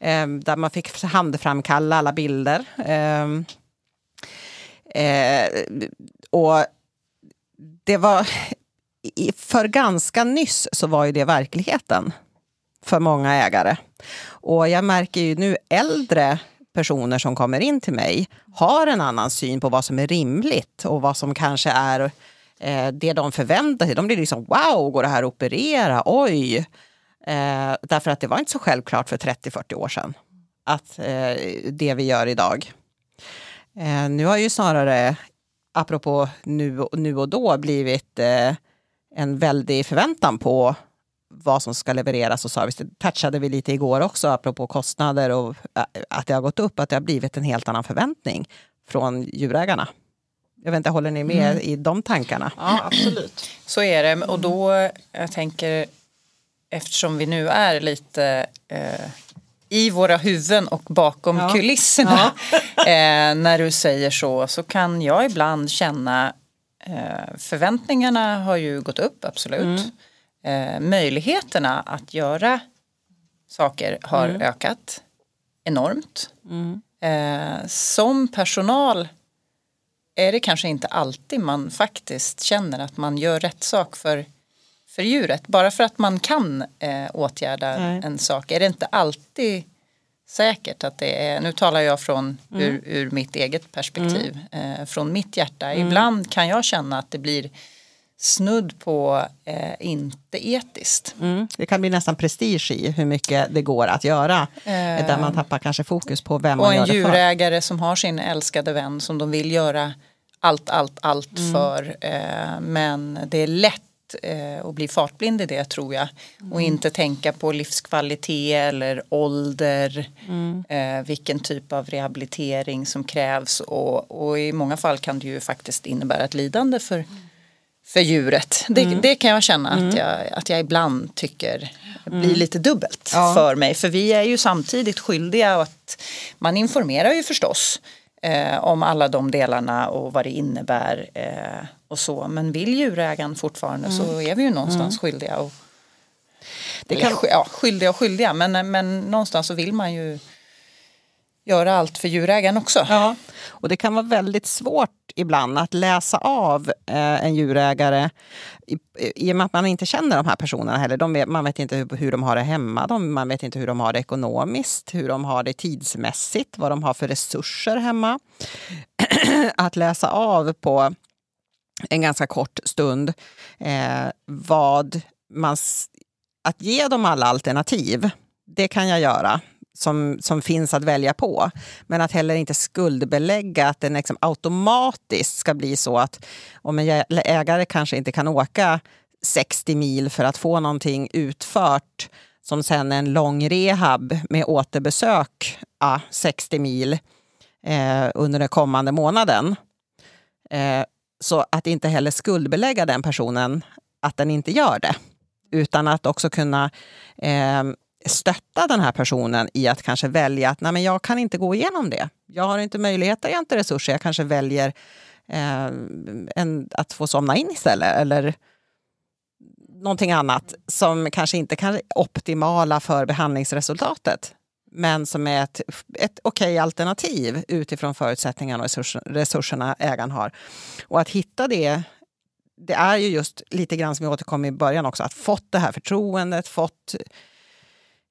eh, där man fick handframkalla alla bilder. Eh, eh, och det var, för ganska nyss så var ju det verkligheten för många ägare. Och jag märker ju nu äldre personer som kommer in till mig har en annan syn på vad som är rimligt och vad som kanske är eh, det de förväntar sig. De blir liksom wow, går det här att operera? Oj! Eh, därför att det var inte så självklart för 30-40 år sedan att eh, det vi gör idag. Eh, nu har ju snarare, apropå nu, nu och då, blivit eh, en väldig förväntan på vad som ska levereras och service. Det touchade vi lite igår också, apropå kostnader och äh, att det har gått upp, att det har blivit en helt annan förväntning från djurägarna. Jag vet inte, håller ni med mm. i de tankarna? Ja, absolut. Så är det. Och då, jag tänker, eftersom vi nu är lite eh, i våra huvuden och bakom ja. kulisserna. Ja. eh, när du säger så, så kan jag ibland känna eh, förväntningarna har ju gått upp, absolut. Mm eh, möjligheterna att göra saker har mm. ökat enormt. Mm. Eh, som personal är det kanske inte alltid man faktiskt känner att man gör rätt sak för, för djuret. Bara för att man kan eh, åtgärda Nej. en sak är det inte alltid säkert att det är, nu talar jag från mm. ur, ur, mitt eget perspektiv, mm. eh, från mitt hjärta. Mm. Ibland kan jag känna att det blir snudd på eh, inte etiskt. Mm. Det kan bli nästan prestige i hur mycket det går att göra. Eh, där man tappar kanske fokus på vem man gör det för. Och en djurägare som har sin älskade vän som de vill göra allt, allt, allt mm. för. Eh, men det är lätt eh, att bli fartblind i det tror jag. Mm. Och inte tänka på livskvalitet eller ålder. Mm. Eh, vilken typ av rehabilitering som krävs. Och, och, i många fall kan det ju faktiskt innebära ett lidande för mm för djuret. Det, mm. det kan jag känna att, mm. jag, att jag ibland tycker blir mm. lite dubbelt ja. för mig. För vi är ju samtidigt skyldiga att man informerar ju förstås eh, om alla de delarna och vad det innebär eh, och så. Men vill djurägaren fortfarande mm. så är vi ju någonstans mm. skyldiga. Och, det kan... Eller, ja, skyldiga och skyldiga men, men någonstans så vill man ju göra allt för djurägaren också. Ja, och det kan vara väldigt svårt ibland att läsa av eh, en djurägare i, i och med att man inte känner de här personerna heller. De vet, man vet inte hur, hur de har det hemma, de, man vet inte hur de har det ekonomiskt, hur de har det tidsmässigt, vad de har för resurser hemma. att läsa av på en ganska kort stund eh, vad man... Att ge dem alla alternativ, det kan jag göra som, som finns att välja på. Men att heller inte skuldbelägga att den liksom automatiskt ska bli så att om en ägare kanske inte kan åka 60 mil för att få någonting utfört som sen är en lång rehab med återbesök ja, 60 mil eh, under den kommande månaden. Eh, så att inte heller skuldbelägga den personen att den inte gör det. Utan att också kunna eh, stötta den här personen i att kanske välja att nej men jag kan inte gå igenom det. Jag har inte möjligheter, jag har inte resurser. Jag kanske väljer eh, en, att få somna in istället. Eller någonting annat som kanske inte kan optimala för behandlingsresultatet men som är ett, ett okej okay alternativ utifrån förutsättningarna och resurserna ägaren har. Och att hitta det, det är ju just lite grann som vi återkom i början också, att fått det här förtroendet, fått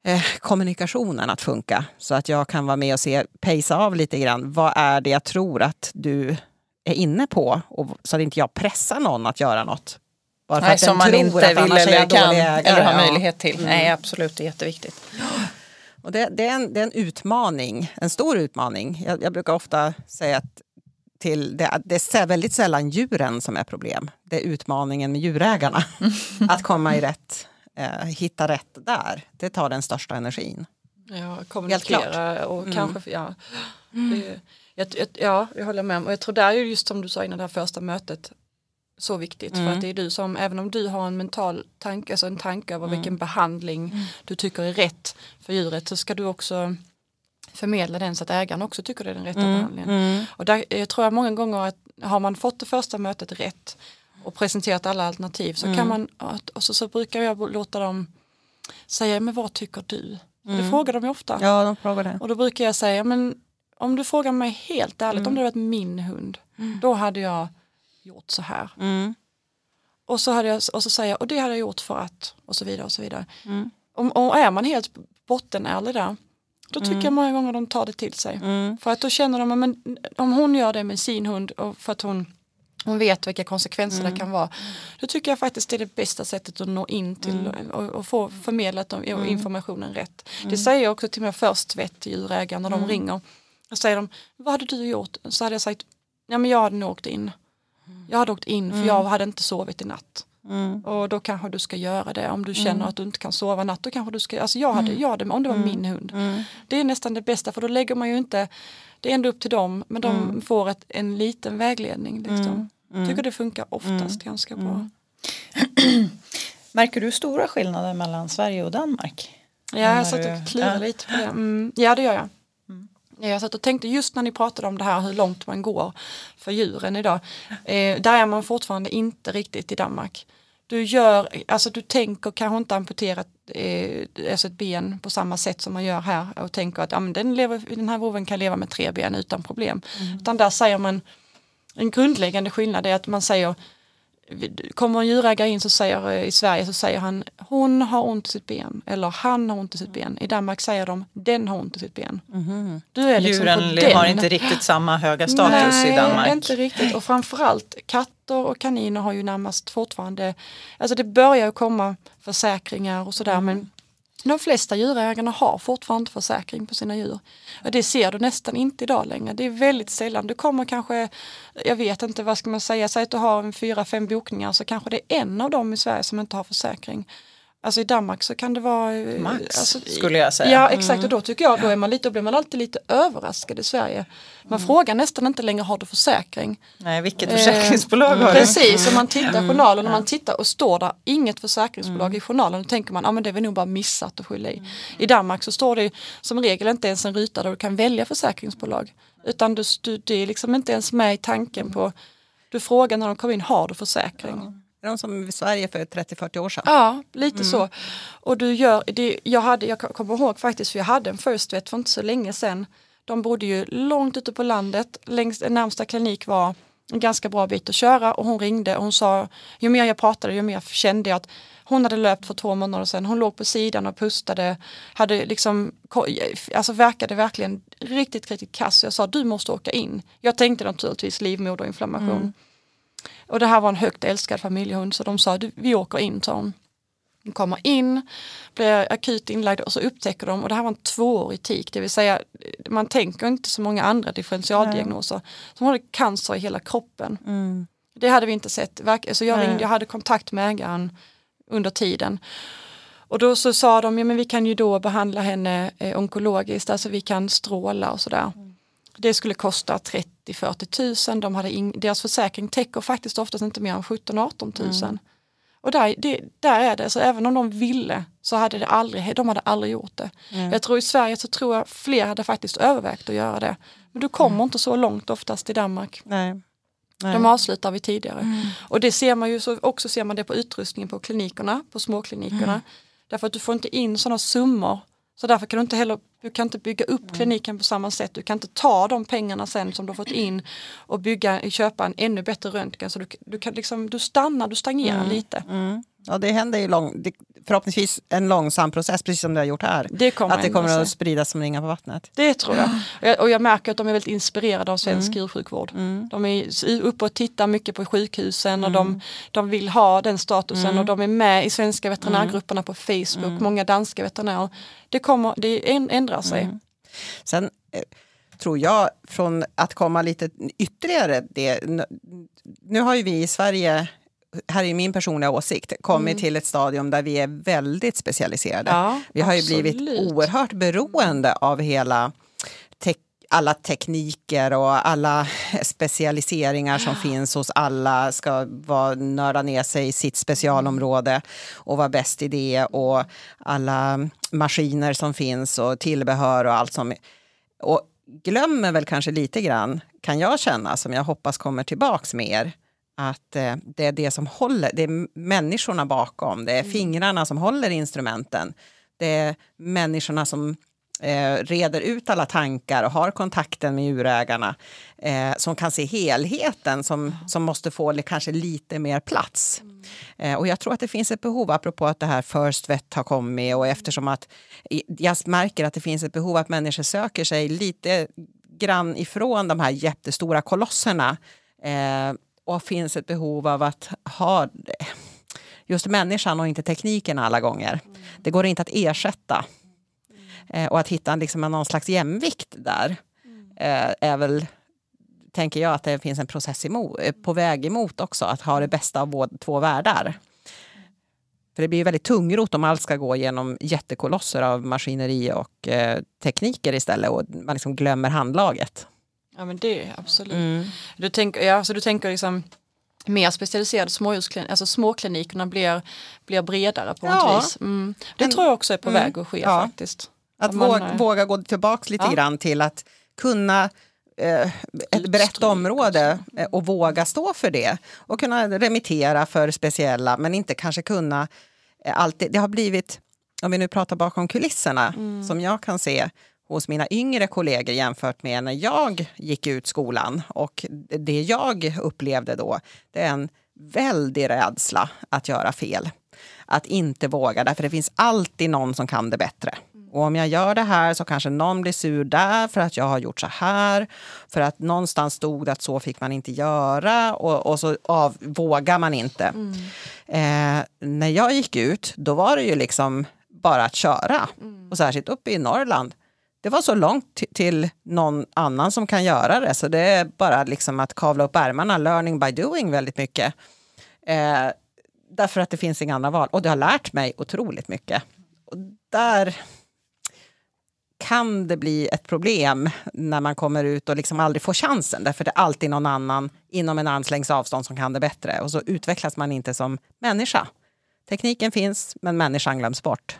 eh, kommunikationen att funka. Så att jag kan vara med och se, pejsa av lite grann. Vad är det jag tror att du är inne på? Och, så att inte jag pressar någon att göra något. Bara för Nej, att som man inte vill eller kan eller har möjlighet till. Mm. Nej, absolut, det är jätteviktigt. Och det, det, är en, det är en utmaning, en stor utmaning. Jag, jag brukar ofta säga att till, det, det, är väldigt sällan djuren som är problem. Det är utmaningen med djurägarna. att komma i rätt eh, hitta rätt där, det tar den största energin. Ja, kommunicera och mm. kanske, ja. Det, jag, jag, ja, jag håller med. Och jag tror det är just som du sa innan det här första mötet så viktigt mm. för att det är du som, även om du har en mental tanke, alltså en tanke över mm. vilken behandling mm. du tycker är rätt för djuret så ska du också förmedla den så att ägaren också tycker det är den rätta mm. behandlingen. Mm. Och där jag tror jag många gånger att har man fått det första mötet rätt och presenterat alla alternativ så mm. kan man, och så, så brukar jag låta dem säga, men vad tycker du? Mm. Det frågar de ju ofta. Ja, de frågar det. Och då brukar jag säga, men om du frågar mig helt ärligt, mm. om det varit min hund, mm. då hade jag gjort så här. Mm. Och så, hade jag, och så säger jag, och det hade jag gjort för att, och så vidare och så vidare. Mm. Och, och är man helt bottenärlig där, då tycker mm. jag många gånger de tar det till sig. För att då känner de, men om hon gör det med sin hund och för att hon hon vet vilka konsekvenser det kan vara. Då tycker jag faktiskt det är det bästa sättet att nå in till och, och få förmedlat de, informationen rätt. Det säger jag också till mina först djurägare när de ringer. Då säger de, vad hade du gjort? Så hade jag sagt, ja men jag hade nog åkt in. Jag hade åkt in för jag hade inte sovit i natt. Och då kanske du ska göra det. Om du känner att du inte kan sova natt, då kanske du ska, alltså jag hade, jag hade om det var min hund. Det är nästan det bästa för då lägger man ju inte, det är ändå upp till dem, men de får ett, en liten vägledning. Liksom. Jag tycker det funkar oftast ganska bra. Märker du stora skillnader mellan Sverige och Danmark? Ja, jag satt och klurade lite på det. Mm, ja, det gör jag. Ja, Jag satt och tänkte just när ni pratade om det här hur långt man går för djuren idag. Eh, där är man fortfarande inte riktigt i Danmark. Du gör, alltså du tänker kanske inte amputera eh, alltså ett ben på samma sätt som man gör här och tänker att ja, men den, lever, den här vovven kan leva med tre ben utan problem. Utan där säger man en grundläggande skillnad är att man säger Kommer en djurägare in så säger, eh, i Sverige så säger han hon har ont i sitt ben eller han har ont i sitt ben. I Danmark säger de den har ont i sitt ben. Du är liksom Djuren har inte riktigt samma höga status Nej, i Danmark. inte riktigt. Och framförallt katter och kaniner har ju närmast fortfarande, alltså det börjar komma försäkringar och sådär men de flesta djurägarna har fortfarande inte försäkring på sina djur. Det ser du nästan inte idag längre. Det är väldigt sällan. Du kommer kanske, jag vet inte vad ska man säga, säg att du har en fyra, fem bokningar så kanske det är en av dem i Sverige som inte har försäkring. Alltså i Danmark så kan det vara... eh, Max, alltså, skulle jag säga. Ja exakt och då tycker jag, då, är man lite, då blir man alltid lite överraskad i Sverige. Man frågar nästan inte längre, har du försäkring? Nej, vilket Eh, försäkringsbolag har du? Precis, om man tittar i journalen och man tittar och står där inget försäkringsbolag i journalen då tänker man att ah, men det är väl nog bara missat att skylla i. I Danmark så står det som regel inte ens en ruta där du kan välja försäkringsbolag. Utan du, du, det är liksom inte ens med i tanken på, du frågar när de kommer in, har du försäkring? Är de som i Sverige för 30-40 år sedan. Ja, lite så. Och du gör, det, jag, hade, jag kommer ihåg faktiskt, för jag hade en First Vet för inte så länge sedan. De bodde ju långt ute på landet, längst, närmsta klinik var en ganska bra bit att köra och hon ringde och hon sa, ju mer jag pratade ju mer kände jag att hon hade löpt för två månader sedan, hon låg på sidan och pustade, hade liksom, alltså verkade verkligen riktigt, riktigt kass. Jag sa du måste åka in. Jag tänkte naturligtvis livmoderinflammation. Och det här var en högt älskad familjehund så de sa "Du, vi åker in sa hon. De kommer in, blir akut inlagd och så upptäcker de, och det här var en tvåårig tik, det vill säga man tänker inte så många andra differentialdiagnoser. Som hade cancer i hela kroppen. Det hade vi inte sett. Så jag, Nej. ringde, jag hade kontakt med ägaren under tiden. Och då så sa de, ja men vi kan ju då behandla henne eh, onkologiskt, alltså vi kan stråla och sådär. Det skulle kosta 30-40 tusen, de hade in, deras försäkring täcker faktiskt oftast inte mer än 17-18 tusen. Och där, det, där är det, så även om de ville så hade det aldrig, de hade aldrig gjort det. Jag tror i Sverige så tror jag fler hade faktiskt övervägt att göra det. Men du kommer inte så långt oftast i Danmark. Nej. Nej. De avslutar vi tidigare. Och det ser man ju så, också ser man det på utrustningen på klinikerna, på småklinikerna. Därför att du får inte in sådana summor. Så därför kan du inte heller du kan inte bygga upp kliniken på samma sätt. Du kan inte ta de pengarna sen som du har fått in och bygga, köpa en ännu bättre röntgen. Så du, du, kan liksom, du stannar, du stagnerar lite. Mm. Ja, det händer ju lång, det, förhoppningsvis en långsam process, precis som det har gjort här. Det kommer att det kommer att spridas som ringar på vattnet. Det tror jag. Och jag. Och jag märker att de är väldigt inspirerade av svensk djursjukvård. De är uppe och tittar mycket på sjukhusen och de, de vill ha den statusen och de är med i svenska veterinärgrupperna på Facebook, många danska veterinärer. Det, kommer, det ändrar sig. Sen eh, tror jag, från att komma lite ytterligare det, nu har ju vi i Sverige, här är min personliga åsikt, kommit till ett stadium där vi är väldigt specialiserade. Ja, vi har ju absolut. blivit oerhört beroende av hela tek- alla tekniker och alla specialiseringar som finns hos alla ska vara, nörda ner sig i sitt specialområde och vara bäst i det och alla maskiner som finns och tillbehör och allt som och glömmer väl kanske lite grann, kan jag känna, som jag hoppas kommer tillbaks mer, att eh, det är det som håller, det är människorna bakom, det är fingrarna som håller instrumenten, det är människorna som eh, reder ut alla tankar och har kontakten med djurägarna, eh, som kan se helheten som, som måste få kanske lite mer plats. Eh, och jag tror att det finns ett behov, apropå att det här First Vet har kommit och eftersom att jag märker att det finns ett behov att människor söker sig lite grann ifrån de här jättestora kolosserna eh, och finns ett behov av att ha just människan och inte tekniken alla gånger. Det går inte att ersätta. Eh, och att hitta liksom någon slags jämvikt där eh, är väl, tänker jag, att det finns en process emot, eh, på väg emot också. Att ha det bästa av två världar. För det blir väldigt tungrot om allt ska gå genom jättekolosser av maskineri och eh, tekniker istället och man liksom glömmer handlaget. Ja men det är absolut. Mm. Du, tänker, ja, så du tänker liksom mer specialiserade småhuskliniker, alltså småklinikerna blir, blir bredare på något vis. Mm. Det men, tror jag också är på mm, väg att ske ja. faktiskt. Att man, våga, våga, gå tillbaka lite ja. grann till att kunna eh, ett brett område eh, och våga stå för det. Och kunna remittera för speciella, men inte kanske kunna eh, alltid. Det har blivit, om vi nu pratar bakom kulisserna, mm. som jag kan se hos mina yngre kollegor jämfört med när jag gick ut skolan. Och det jag upplevde då, det är en väldig rädsla att göra fel. Att inte våga, därför det finns alltid någon som kan det bättre. Och om jag gör det här så kanske någon blir sur där för att jag har gjort så här. För att någonstans stod det att så fick man inte göra och, och så av, vågar man inte. Mm. Eh, när jag gick ut, då var det ju liksom bara att köra. Mm. Och särskilt uppe i Norrland. Det var så långt till någon annan som kan göra det. Så det är bara liksom att kavla upp ärmarna, learning by doing väldigt mycket. Eh, därför att det finns inga andra val. Och det har lärt mig otroligt mycket. Och där kan det bli ett problem när man kommer ut och liksom aldrig får chansen. Därför det är alltid någon annan inom en armslängds avstånd som kan det bättre. Och så utvecklas man inte som människa. Tekniken finns, men människan glöms bort.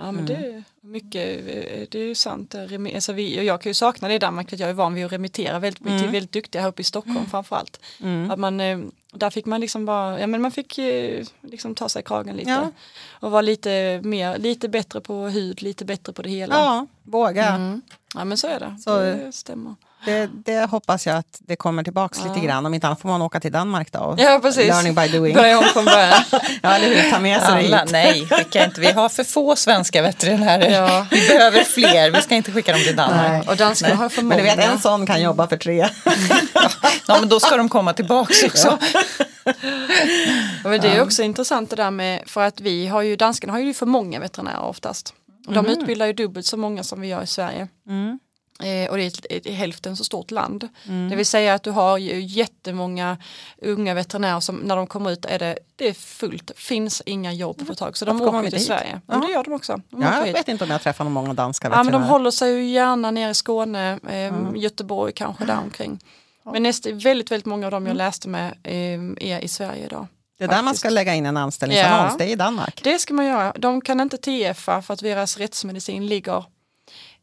Ja men det mm. är mycket, det är sant. Alltså vi, jag kan ju sakna det i Danmark för jag är van vid att remittera väldigt mycket, mm. väldigt duktiga här uppe i Stockholm mm. framförallt. Mm. Att man, eh, där fick man liksom bara, ja men man fick eh, liksom ta sig i kragen lite. Ja. Och vara lite mer, lite bättre på hud, lite bättre på det hela. Ja, våga. Mm. Ja men så är det, så, det stämmer. Det, det, hoppas jag att det kommer tillbaka ja. lite grann. Om inte annat får man åka till Danmark då. Och ja, precis. Learning by doing. Börja om från början. ja, eller hur. Ta med sig Alla, det Nej, skicka inte. Vi har för få svenska veterinärer. Ja. Vi behöver fler. Vi ska inte skicka dem till Danmark. Nej. Och danskarna har för många. Men du vet, en sån kan jobba för tre. ja, men då ska de komma tillbaka också. Ja. det är också intressant det där med, för att vi har ju, danskarna har ju för många veterinärer oftast. De mm. utbildar ju dubbelt så många som vi gör i Sverige. Mm. Eh, och det är ett, ett, hälften så stort land. Mm. Det vill säga att du har ju jättemånga unga veterinärer som när de kommer ut är det, det är fullt, finns inga jobb på ett tag. Så de åker till hit? Sverige. Ja. det gör de också. De ja, jag vet inte om jag träffar många danska veterinärer. Ja, men de håller sig ju gärna nere i Skåne, eh, mm. Göteborg kanske däromkring. Men näst, väldigt, väldigt många av dem jag läste med eh, är i Sverige idag. Det är där man ska lägga in en anställningsannons, ja. det är i Danmark. Det ska man göra. De kan inte TFa för att deras rättsmedicin ligger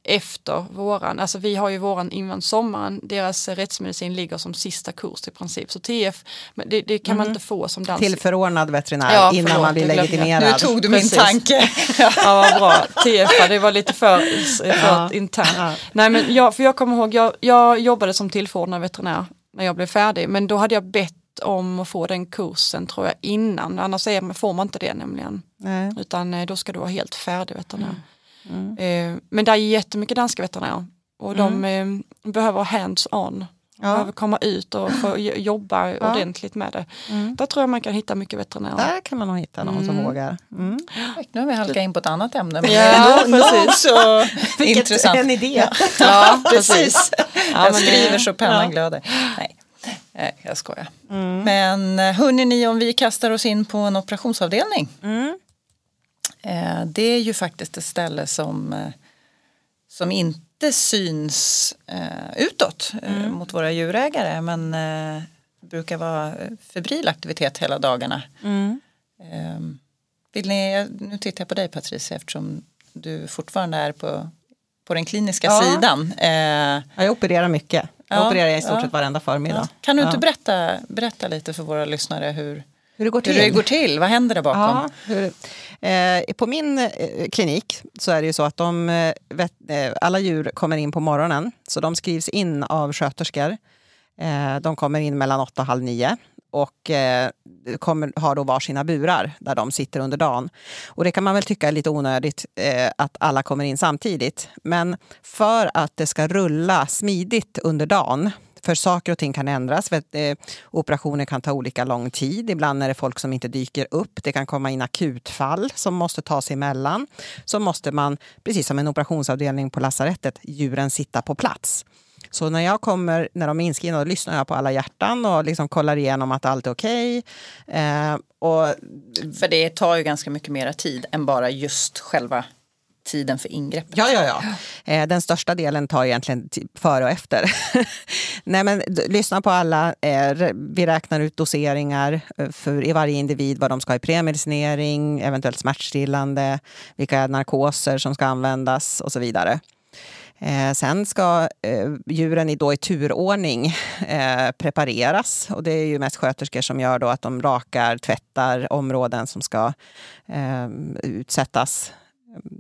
efter våran, alltså vi har ju våran innan sommaren, deras rättsmedicin ligger som sista kurs i princip. Så TF, det, det kan mm. man inte få som dans. Tillförordnad veterinär ja, innan förlåt, man blir legitimerad. Nu tog du Precis. min tanke. ja, vad bra. TF, det var lite för, för ja. internt. Ja. Nej men jag, för jag kommer ihåg, jag, jag jobbade som tillförordnad veterinär när jag blev färdig, men då hade jag bett om att få den kursen tror jag innan, annars är, får man inte det nämligen. Nej. Utan eh, då ska du vara helt färdig veterinär. Mm. Mm. Eh, men det är jättemycket danska veterinärer och de mm. eh, behöver hands-on. Ja. Behöver komma ut och få jobba ja. ordentligt med det. Mm. Där tror jag man kan hitta mycket veterinärer. Där kan man nog hitta någon som mm. vågar. Mm. Nu har vi halkat in på ett annat ämne. Men ja, precis. Så intressant. en idé. Ja, precis. Ja, jag skriver så pennan ja. glöder. Nej. Nej, jag skojar. Mm. Men eh, hörni ni om vi kastar oss in på en operationsavdelning? Mm. Eh, det är ju faktiskt ett ställe som, eh, som inte syns eh, utåt mm. mot våra djurägare men brukar vara febril aktivitet hela dagarna. Mm. Ehm, vill ni, nu tittar jag på dig Patricia eftersom du fortfarande är på, på den kliniska ja. sidan. jag opererar mycket. Jag ja, opererar i stort ja. sett varenda förmiddag. Kan du inte berätta, berätta lite för våra lyssnare hur, hur det går till? Hur det går till, vad händer där bakom? Ja, hur, Eh, på min eh, klinik så är det ju så att de, eh, vet, eh, alla djur kommer in på morgonen. Så de skrivs in av sköterskor. Eh, de kommer in mellan åtta och halv nio och eh, kommer, har då varsina burar där de sitter under dagen. Och det kan man väl tycka är lite onödigt att alla kommer in samtidigt. Men för att det ska rulla smidigt under dagen för saker och ting kan ändras. För att, eh, operationer kan ta olika lång tid. Ibland är det folk som inte dyker upp. Det kan komma in akutfall som måste tas emellan. Så måste man, precis som en operationsavdelning på lasarettet, djuren sitta på plats. Så när jag kommer, när de är inskrivna, då lyssnar jag på alla hjärtan och liksom kollar igenom att allt är okej. Okay. Eh, För det tar ju ganska mycket mera tid än bara just själva tiden för ingreppet. Ja, ja, ja. Eh, den största delen tar egentligen före och efter. Nej, men lyssna på alla. Eh, vi räknar ut doseringar eh, för i varje individ, vad de ska ha i premedicinering, eventuellt smärtstillande, vilka narkoser som ska användas och så vidare. Eh, sen ska eh, djuren i, då i turordning eh, prepareras och det är ju mest sköterskor som gör då att de rakar, tvättar områden som ska utsättas.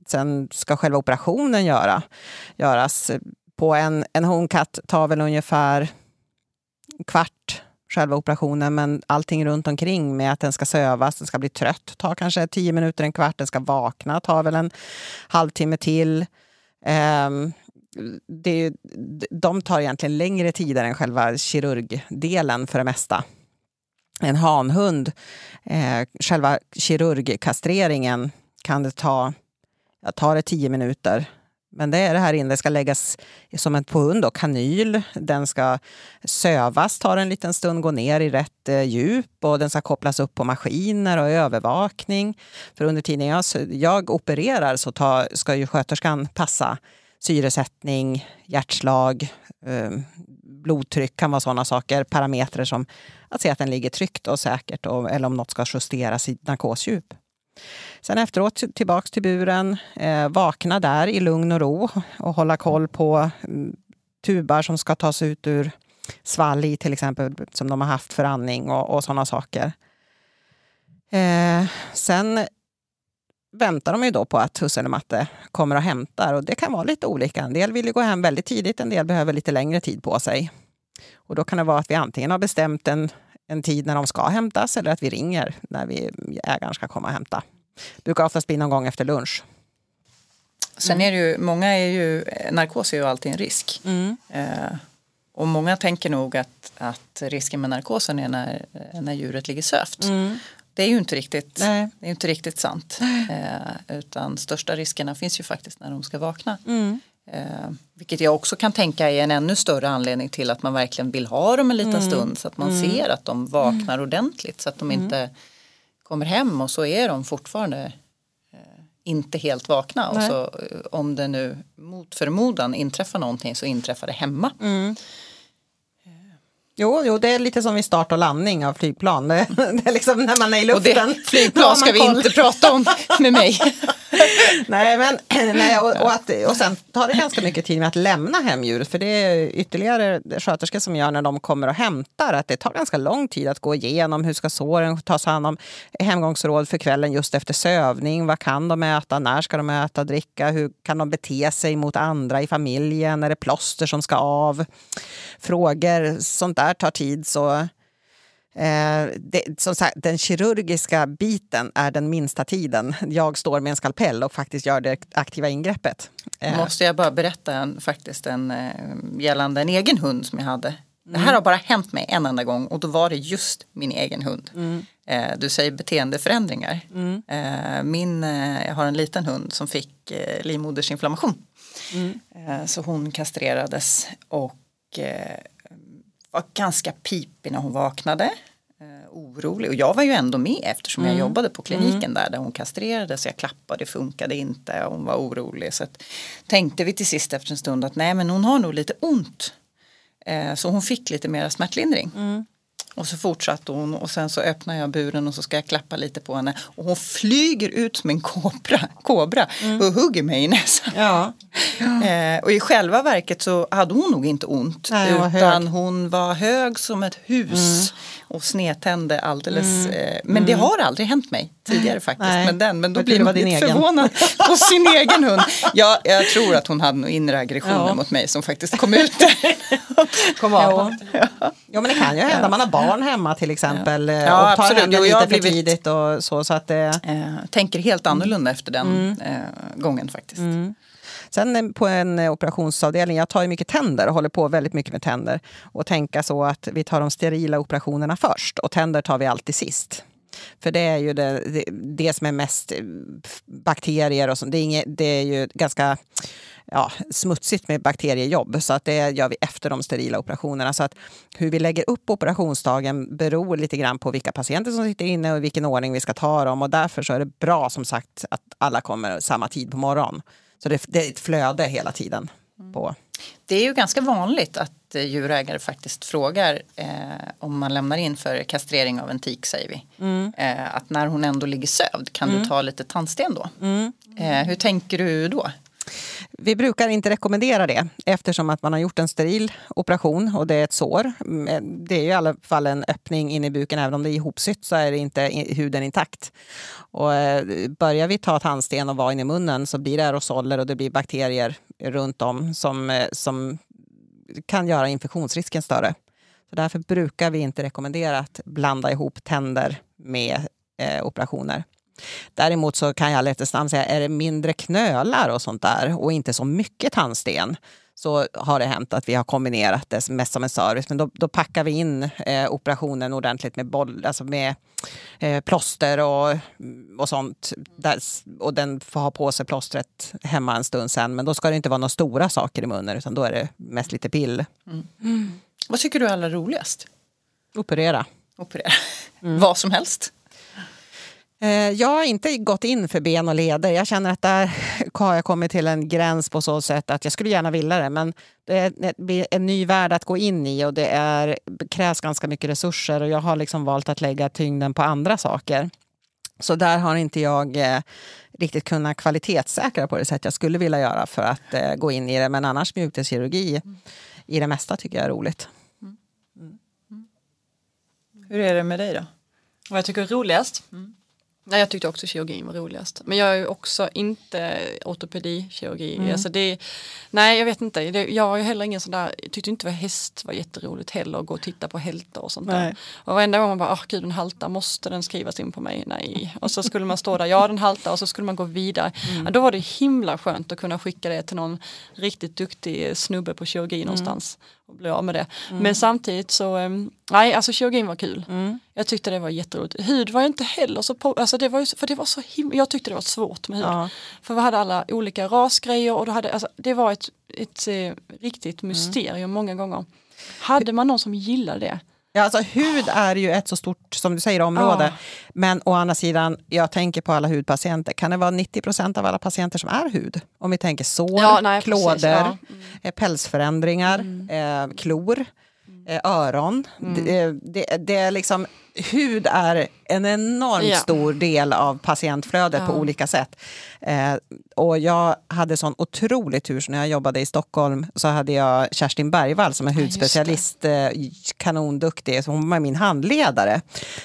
Sen ska själva operationen göra, göras. På en, en honkatt tar väl ungefär kvart själva operationen men allting runt omkring med att den ska sövas, den ska bli trött tar kanske tio minuter, en kvart, den ska vakna tar väl en halvtimme till. Um, det, de tar egentligen längre tid än själva kirurgdelen för det mesta. En hanhund, eh, själva kirurgkastreringen kan det ta, tar det tio minuter. Men det är det här inne, det ska läggas som en på hund, och kanyl. Den ska sövas, tar en liten stund, gå ner i rätt eh, djup och den ska kopplas upp på maskiner och övervakning. För under tiden jag, jag opererar så tar, ska ju sköterskan passa syresättning, hjärtslag, eh, blodtryck kan vara sådana saker. Parametrar som att se att den ligger tryggt och säkert och, eller om något ska justeras i narkosdjup. Sen efteråt tillbaks till buren, eh, vakna där i lugn och ro och hålla koll på mm, tubar som ska tas ut ur svalg till exempel som de har haft för andning och, och sådana saker. Eh, sen väntar de ju då på att husse eller matte kommer och hämtar. Och det kan vara lite olika. En del vill ju gå hem väldigt tidigt, en del behöver lite längre tid på sig. Och då kan det vara att vi antingen har bestämt en, en tid när de ska hämtas eller att vi ringer när vi, ägaren ska komma och hämta. Det brukar oftast bli någon gång efter lunch. Sen är det ju, många är ju, narkos är ju alltid en risk. Mm. Eh, och många tänker nog att, att risken med narkosen är när, när djuret ligger sövt. Mm. Det är ju inte riktigt, det är inte riktigt sant. Eh, utan största riskerna finns ju faktiskt när de ska vakna. Mm. Eh, vilket jag också kan tänka är en ännu större anledning till att man verkligen vill ha dem en liten mm. stund så att man mm. ser att de vaknar mm. ordentligt så att de inte mm. kommer hem och så är de fortfarande eh, inte helt vakna. Och så, eh, om det nu mot förmodan inträffar någonting så inträffar det hemma. Jo, jo, det är lite som i start och landning av flygplan. Det, det är liksom när man är i luften. Och det, flygplan ska vi inte prata om med mig. nej, men, nej, och, och, att, och sen tar det ganska mycket tid med att lämna hemdjuret. För det är ytterligare sköterskor som gör när de kommer och hämtar. Att det tar ganska lång tid att gå igenom hur ska såren tas hand om. Hemgångsråd för kvällen just efter sövning. Vad kan de äta? När ska de äta? Dricka? Hur kan de bete sig mot andra i familjen? Är det plåster som ska av? Frågor, sånt där tar tid. Så Eh, det, som sagt, den kirurgiska biten är den minsta tiden. Jag står med en skalpell och faktiskt gör det aktiva ingreppet. Eh. Måste jag bara berätta en, faktiskt en, eh, gällande en egen hund som jag hade. Mm. Det här har bara hänt mig en enda gång och då var det just min egen hund. Mm. Eh, du säger beteendeförändringar. Mm. Eh, min, jag har en liten hund som fick livmodersinflammation. Mm. Så hon kastrerades och var ganska pipig när hon vaknade. Eh, orolig och jag var ju ändå med eftersom mm. jag jobbade på kliniken mm. där där hon kastrerades. Jag klappade, det funkade inte och hon var orolig. Så att, tänkte vi till sist efter en stund att nej men hon har nog lite ont. Eh, så hon fick lite mera smärtlindring. Mm. Och så fortsatte hon och sen så öppnar jag buren och så ska jag klappa lite på henne. Och hon flyger ut som en kobra, kobra mm. och hugger mig i näsan. Ja. ja. Eh, och i själva verket så hade hon nog inte ont. Nej, utan hon var hög som ett hus. Mm. Och snedtände alldeles. Mm. Eh, men det mm. har aldrig hänt mig tidigare faktiskt. Nej. Men, den, men då blir man lite förvånad på sin egen hund. Ja, jag tror att hon hade några inre aggressioner ja. mot mig som faktiskt kom ut där. kom av. Ja. ja men det kan ju hända. Man har barn hemma till exempel. Ja, och tar absolut. Jo, lite för tidigt och så. så att det... Eh, tänker helt annorlunda efter den mm. eh, gången faktiskt. Mm. Sen eh, på en eh, operationsavdelning, jag tar ju mycket tänder och håller på väldigt mycket med tänder. Och tänka så att vi tar de sterila operationerna först och tänder tar vi alltid sist. För det är ju det, det, det som är mest eh, bakterier och sånt. Det är, inget, det är ju ganska ja, smutsigt med bakteriejobb. Så att det gör vi efter de sterila operationerna. Så att hur vi lägger upp operationsdagen beror lite grann på vilka patienter som sitter inne och i vilken ordning vi ska ta dem. Och därför så är det bra som sagt att alla kommer samma tid på morgonen. Så det, det är ett flöde hela tiden. på. Det är ju ganska vanligt att eh, djurägare faktiskt frågar eh, om man lämnar in för kastrering av en tik säger vi. Mm. Eh, att när hon ändå ligger sövd kan du ta lite tandsten då? Mm. Eh, hur tänker du då? Vi brukar inte rekommendera det eftersom att man har gjort en steril operation och det är ett sår. Mm, eh, det är i alla fall en öppning in i buken. Även om det är ihopsytt så är det inte huden intakt. Och eh, börjar vi ta tandsten och vara inne i munnen så blir det aerosoler och det blir bakterier runt om som, eh, som kan göra infektionsrisken större. Så därför brukar vi inte rekommendera att blanda ihop tänder med eh, operationer. Däremot så kan jag lätt snabbt säga, är det mindre knölar och sånt där och inte så mycket tandsten så har det hänt att vi har kombinerat det mest som en service. Men då, då packar vi in eh, operationen ordentligt med, boll, alltså med eh, plåster och, och sånt. Där, och den får ha på sig plåstret hemma en stund sen. Men då ska det inte vara några stora saker i munnen utan då är det mest lite pill. Vad tycker du är allra roligast? Operera. Operera. Vad som helst. Eh, jag har inte gått in för ben och leder. Jag känner att där har jag kommit till en gräns på så sätt att jag skulle gärna vilja det. Men det är- blir en ny värld att gå in i och det är, krävs ganska mycket resurser. Och jag har liksom valt att lägga tyngden på andra saker. Så där har inte jag eh, riktigt kunnat kvalitetssäkra på det sätt jag skulle vilja göra för att eh, gå in i det. Men annars mjukdelskirurgi i det mesta tycker jag är roligt. Mm. Mm. Mm. Hur är det med dig då? Vad jag tycker är roligast? Nej, jag tyckte också kirurgin var roligast. Men jag är ju också inte ortopedikirurgi. Alltså det, nej, jag vet inte. Jag har ju heller ingen sån där, jag tyckte inte var häst var jätteroligt heller att gå och titta på hältar och sånt Nej. där. Och varenda gång man bara, ah gud den haltar, måste den skrivas in på mig? Nej. Och så skulle man stå där, ja den haltar och så skulle man gå vidare. Ja, då var det himla skönt att kunna skicka det till någon riktigt duktig snubbe på kirurgi någonstans och bli av med det. Men samtidigt så, em, nej alltså kirurgin var kul. Jag tyckte det var jätteroligt. Hud var ju inte heller så på, alltså det var ju, för det var så himla, jag tyckte det var svårt med hud. Ja. För vi hade alla olika rasgrejer och då hade, alltså, det var ett, ett eh, riktigt mysterium många gånger. Hade man någon som gillade det? Ja, alltså, hud är ju ett så stort, som du säger, område. Ja. Men å andra sidan, jag tänker på alla hudpatienter. Kan det vara 90 procent av alla patienter som är hud? Om vi tänker sår, Ja, nej, precis, klådor, ja. eh, pälsförändringar, eh, klor, eh, öron. Det, det, det är liksom, hud är en enormt Ja. stor del av patientflödet på Ja. olika sätt. Eh, och jag hade sån otrolig tur, så när jag jobbade i Stockholm så hade jag Kerstin Bergvall som är hudspecialist, eh, kanonduktig, så hon var min handledare.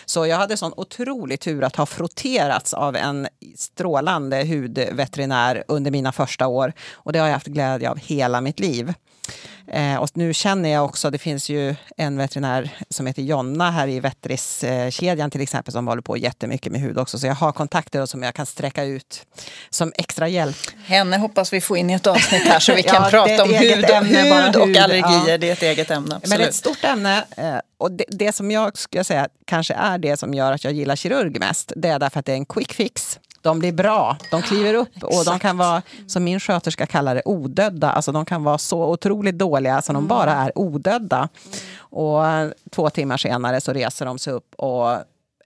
Så jag hade sån otrolig tur att ha frotterats av en strålande hudveterinär under mina första år. Och det har jag haft glädje av hela mitt liv. Eh, och nu känner jag också, det finns ju en veterinär som heter Jonna här i Vetris-kedjan till exempel som håller på jättemycket med hud också. Så jag har kontakter som jag kan sträcka ut som extra hjälp. Henne hoppas vi få in i ett avsnitt här så vi Ja, kan är prata om hud, och, ämne, hud och hud, allergier. ja. Det är ett eget ämne. Men det är ett Absolut. stort ämne. eh, Och det, det som jag skulle säga kanske är det som gör att jag gillar kirurg mest, det är därför att det är en quick fix. De blir bra, de kliver upp och de kan vara, som min sköterska kallar det, odödda. Alltså de kan vara så otroligt dåliga så de bara är odödda. Och eh, två timmar senare så reser de sig upp och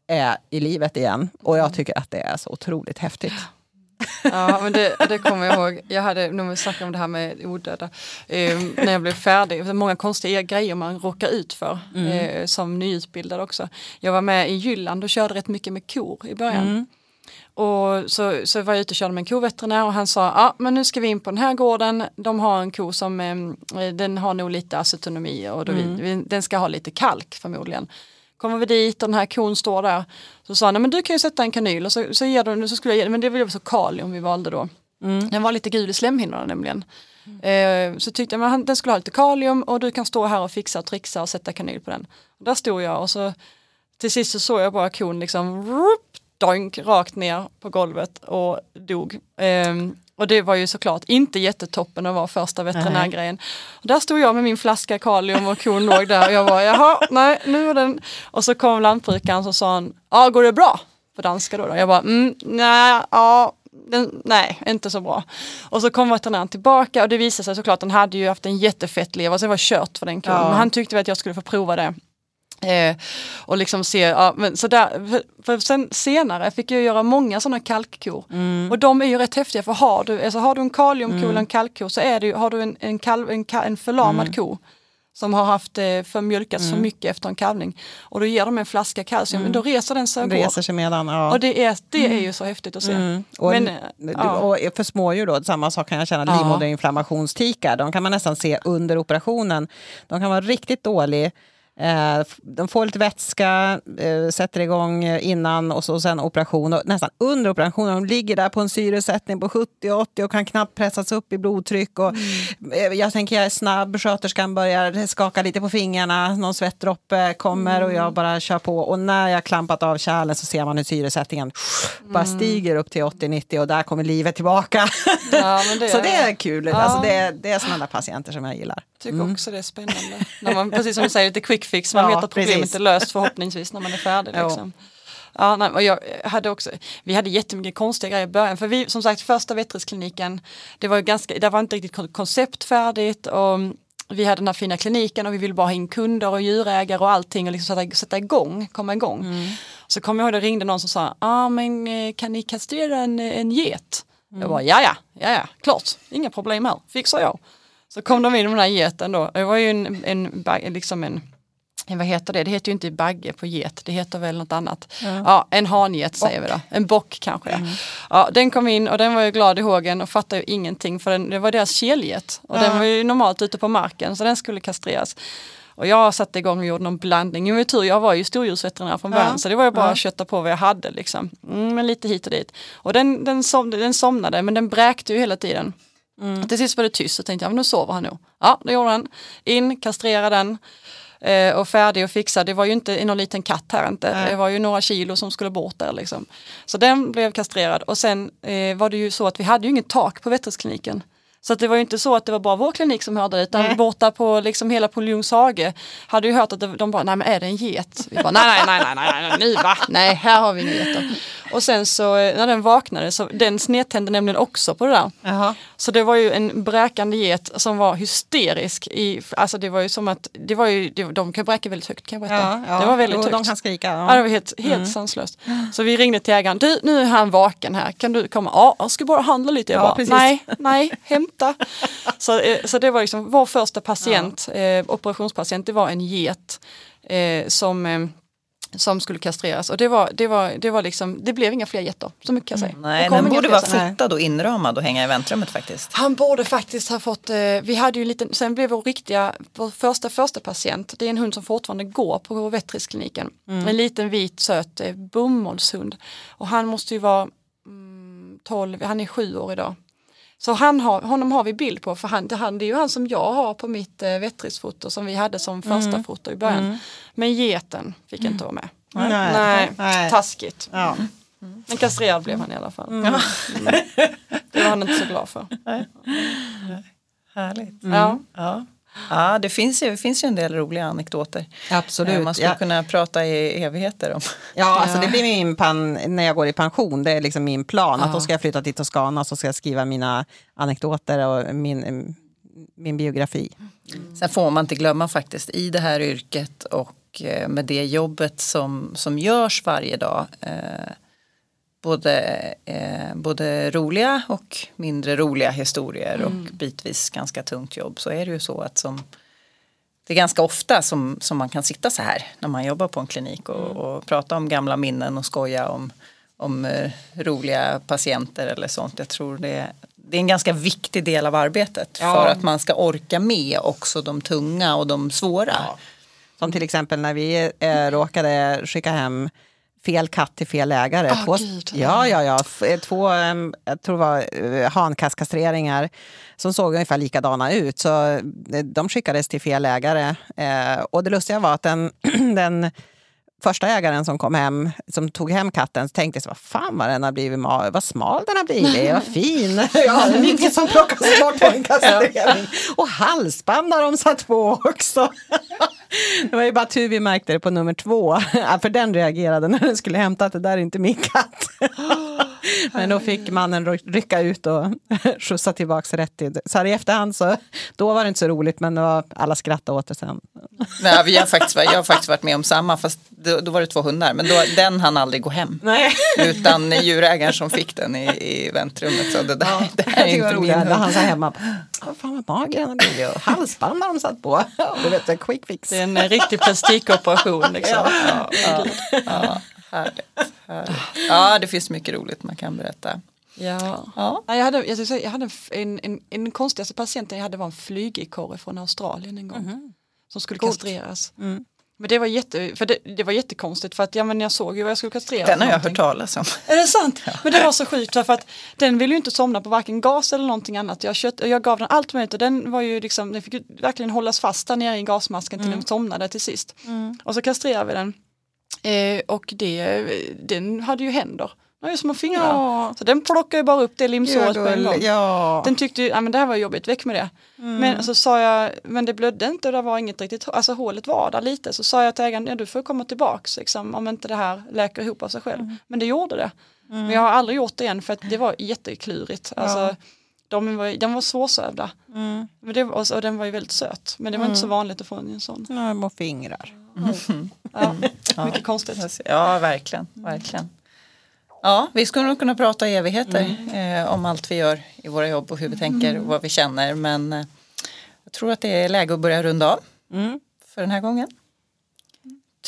är i livet igen. Och jag tycker att det är så otroligt häftigt. Ja, men det, det kommer jag ihåg. Jag hade, när vi snackade om det här med odöda, eh, när jag blev färdig, många konstiga grejer man råkar ut för eh, som nyutbildad också. Jag var med i Jylland och körde rätt mycket med kor i början. Och så, så var jag ute och körde med en koveterinär och han sa, ja men nu ska vi in på den här gården, de har en ko som, eh, den har nog lite acetonomi och då vi, den ska ha lite kalk förmodligen. Kommer vi dit och den här kon står där, så sa han, "Nej, men du kan ju sätta en kanyl och så, så ger du, så skulle jag ge, men det var så kalium vi valde då. Den var lite gul i slemhinnorna nämligen. Eh, så tyckte jag men han, den skulle ha lite kalium och du kan stå här och fixa och trixa och sätta kanyl på den. Och där stod jag och så till sist så såg jag bara kon liksom rup, doink, rakt ner på golvet och dog. Ehm, Och det var ju såklart inte jättetoppen att vara första veterinärgrejen. Och där stod jag med min flaska kalium och kon låg där och jag var jaha, nej nu är den... Och så kom lantbrukaren så sa han, ja går det bra? På danska då. då. Jag bara, mm, nej, ja, den, nej, inte så bra. Och så kom veterinären tillbaka och det visade sig såklart att den hade ju haft en jättefett lever så det var kört för den kon. Ja. Men han tyckte väl att jag skulle få prova det. Eh, och liksom se, ja, men så där, för, för sen senare fick jag göra många sådana kalkkor. Och de är ju rätt häftiga för har du, alltså har du en kaliumko eller en kalkko så är det ju, har du en, en, kalv, en, en förlamad ko som har haft eh, för mjölkats för mycket efter en kalvning och då ger de en flaska kalcium, men då reser den sig och. Reser sig medan. Ja. Och det är, det är ju så häftigt att se. Mm. Och, Men, ja. och för smådjur då, samma sak kan jag känna, Ja. livmoderinflammationstikar, de kan man nästan se under operationen. De kan vara riktigt dåliga. Eh, de får lite vätska, eh, sätter igång innan och så sen operation. Och nästan under operationen, de ligger där på en syresättning på 70-80 och kan knappt pressas upp i blodtryck. Och, eh, jag tänker jag är snabb, sköterskan börjar skaka lite på fingrarna, någon svettdroppe kommer och jag bara kör på. Och när jag klampat av kärlen så ser man hur syresättningen bara stiger upp till 80-90 och där kommer livet tillbaka. Ja, det så det är kul. Ja. Alltså det, är, det är sådana patienter som jag gillar. tycker också det är spännande. när man, precis som du säger, lite quick fix, man Ja, vet att problemet precis. är löst förhoppningsvis när man är färdig. Ja. Liksom. Ja, nej, och jag hade också, vi hade jättemycket konstiga grejer i början. För vi, som sagt, första vetriskliniken, det var, ju ganska, det var inte riktigt kon- koncept färdigt. Och vi hade den här fina kliniken och vi ville bara ha in kunder och djurägare och allting och liksom sätta, sätta igång, komma igång. Så kom jag ihåg, det ringde någon som sa, ah, men eh, kan ni kastrera en, en get? Jag bara, ja ja, ja ja, klart, inga problem här, fixar jag. Så kom de in med den här geten då, det var ju en, en, liksom en, vad heter det? Det heter ju inte bagge på get, det heter väl något annat. Ja, en hanget säger vi då. En bock kanske. Ja. Ja, den kom in och den var jag glad i hågen och fattade ju ingenting för den, det var deras kelget. Och den var ju normalt ute på marken så den skulle kastreras. Och jag satte igång och gjorde någon blandning. Jo, tur, jag var ju stordjursveterinär från början så det var ju bara att kötta på vad jag hade. Liksom. Mm, men lite hit och dit. Och den, den, som, den somnade men den bräkte ju hela tiden. Till sist var det tyst och tänkte jag, men nu sover han nog. Ja, det gjorde han. In, kastrera den eh, och färdig och fixad. Det var ju inte någon liten katt här inte. Det var ju några kilo som skulle bort där liksom. Så den blev kastrerad och sen eh, var det ju så att vi hade ju inget tak på veterinärkliniken. Så det var ju inte så att det var bara vår klinik som hörde det utan borta på liksom hela på Ljungshage hade ju hört att de bara, nej men är det en get? Vi bara, nej nej nej nej nej, nej nu va? Nej här har vi inga getter. Och sen så eh, när den vaknade så den snedtände nämligen också på det där. Jaha. Så det var ju en bräkande get som var hysterisk. I, alltså det var ju som att, det var ju, det, de kan bräka väldigt högt kan jag berätta. Ja, ja. Det var väldigt Jo, högt. De kan skrika. Ja, det Ja. var helt, helt sanslöst. Så vi ringde till ägaren, du nu är han vaken här, kan du komma? Ja, jag ska bara handla lite. Jag Ja, bara, precis. nej, nej, hämta. så, eh, så det var liksom vår första patient, eh, operationspatient, det var en get eh, som eh, som skulle kastreras och det var, det var, det var liksom, det blev inga fler getter, så mycket kan jag säga. Nej, Det kom den borde vara fotad och inramad och hänga i väntrummet faktiskt. Han borde faktiskt ha fått, eh, vi hade ju en liten, sen blev vår riktiga, vår första första patient, det är en hund som fortfarande går på vetriskliniken. En liten vit söt eh, bomullshund. Och han måste ju vara mm, 12, han är sju år idag. Så han har, honom har vi bild på, för han, det, han, det är ju han som jag har på mitt eh, vetrisfoto som vi hade som första foto i början. Men geten fick inte vara med. Nej. Nej, Nej. taskigt. Ja. Men kastrerad blev han i alla fall. Mm. Det var han inte så glad för. Härligt. Ja. Ja. Ja, det finns, ju, det finns ju en del roliga anekdoter. Absolut. Eh, Man skulle Ja. kunna prata i evigheter om. Ja, alltså Ja. det blir min pan, när jag går i pension. Det är liksom min plan. Att då ska jag flytta till Toscana så ska jag skriva mina anekdoter och min, min biografi. Sen får man inte glömma faktiskt i det här yrket och eh, med det jobbet som, som görs varje dag. Eh, både, eh, både roliga och mindre roliga historier och bitvis ganska tungt jobb. Så är det ju så att som det är ganska ofta som, som man kan sitta så här när man jobbar på en klinik och, och prata om gamla minnen och skoja om, om eh, roliga patienter eller sånt. Jag tror det, det är en ganska viktig del av arbetet Ja. för att man ska orka med också de tunga och de svåra. Som till exempel när vi eh, råkade skicka hem fel katt till fel ägare. Ah, två, gud. ja, ja, ja. Eh, Två, jag tror det var eh, hankasskastreringar som såg ungefär likadana ut. Så eh, de skickades till fel ägare. Och det lustiga var att den, den första ägaren som kom hem, som tog hem katten, så tänkte jag så, vad fan vad den har blivit, vad smal den har blivit, vad fin. Ja, mycket som plockas bort på en kastrering. Och halsband har de satt på också. Det var ju bara tur vi märkte det på nummer två, för den reagerade när den skulle hämta att det där är inte min katt. Men då fick mannen ry- rycka ut och skjutsa tillbaka rätt till. Så här i efterhand så, då var det inte så roligt men det var, alla skrattade åt det sen. Nej, vi har faktiskt, jag har faktiskt varit med om samma fast då, då var det två hundar men då, den hann aldrig gå hem. Nej. Utan djurägaren som fick den i, i väntrummet sa det där, det här är inte min roligt när han hund. sa hemma. Fan vad mager han har blivit och halsband har de satt på. Du vet, en quick fix. Det är en eh, riktig plastikoperation. Liksom. Ja, ja, ja, härligt, härligt. ja, det finns mycket roligt man kan berätta. Ja. Ja. Jag hade, jag, säga, jag hade en, en, en, konstigaste patienten jag hade var en flygekorre från Australien en gång. Som skulle Coolt. kastreras. Men det var, jätte, för det, det var jättekonstigt för att ja, men jag såg ju vad jag skulle kastrera. Den har jag hört talas om. Är det sant? Men det var så sjukt för att den ville ju inte somna på varken gas eller någonting annat. Jag, kött, jag gav den allt möjligt och den var ju liksom, den fick verkligen hållas fast där nere i gasmasken till den somnade till sist. Och så kastrerade vi den. Eh, och det, den hade ju händer. Den har ju små fingrar. Ja. Så den plockade ju bara upp det limsåret på en gång. Ja. Den tyckte ju, ja men det här var jobbigt, väck med det. Men så sa jag, men det blödde inte och det var inget riktigt, alltså hålet var där lite. Så sa jag till ägaren, ja du får komma tillbaks liksom, om inte det här läker ihop av sig själv. Men det gjorde det. Men jag har aldrig gjort det igen för att det var jätteklurigt. Alltså, de var, de var svårsövda. Men det, och, och den var ju väldigt söt. Men det var inte så vanligt att få en sån. Några små fingrar. Ja, mycket konstigt. Ja, verkligen. verkligen. Ja, vi skulle nog kunna prata i evigheter eh, om allt vi gör i våra jobb och hur vi tänker och vad vi känner. Men eh, jag tror att det är läge att börja runda av Mm. för den här gången.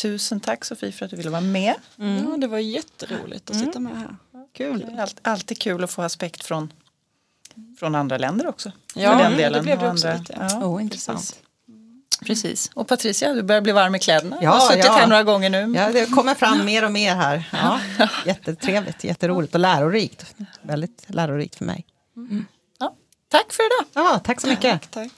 Tusen tack Sofie för att du ville vara med. Ja, det var jätteroligt att sitta med här. Kul. Allt- alltid kul att få aspekt från, från andra länder också. Ja, det blev det och också andra- lite, Ja, Oh, intressant. Precis. Och Patricia, du börjar bli varm i kläderna. Ja, du har suttit ja. här några gånger nu. Ja, det kommer fram mer och mer här. Ja. Jättetrevligt, jätteroligt och lärorikt. Väldigt lärorikt för mig. Ja. Tack för idag. Ja, tack så mycket. Tack.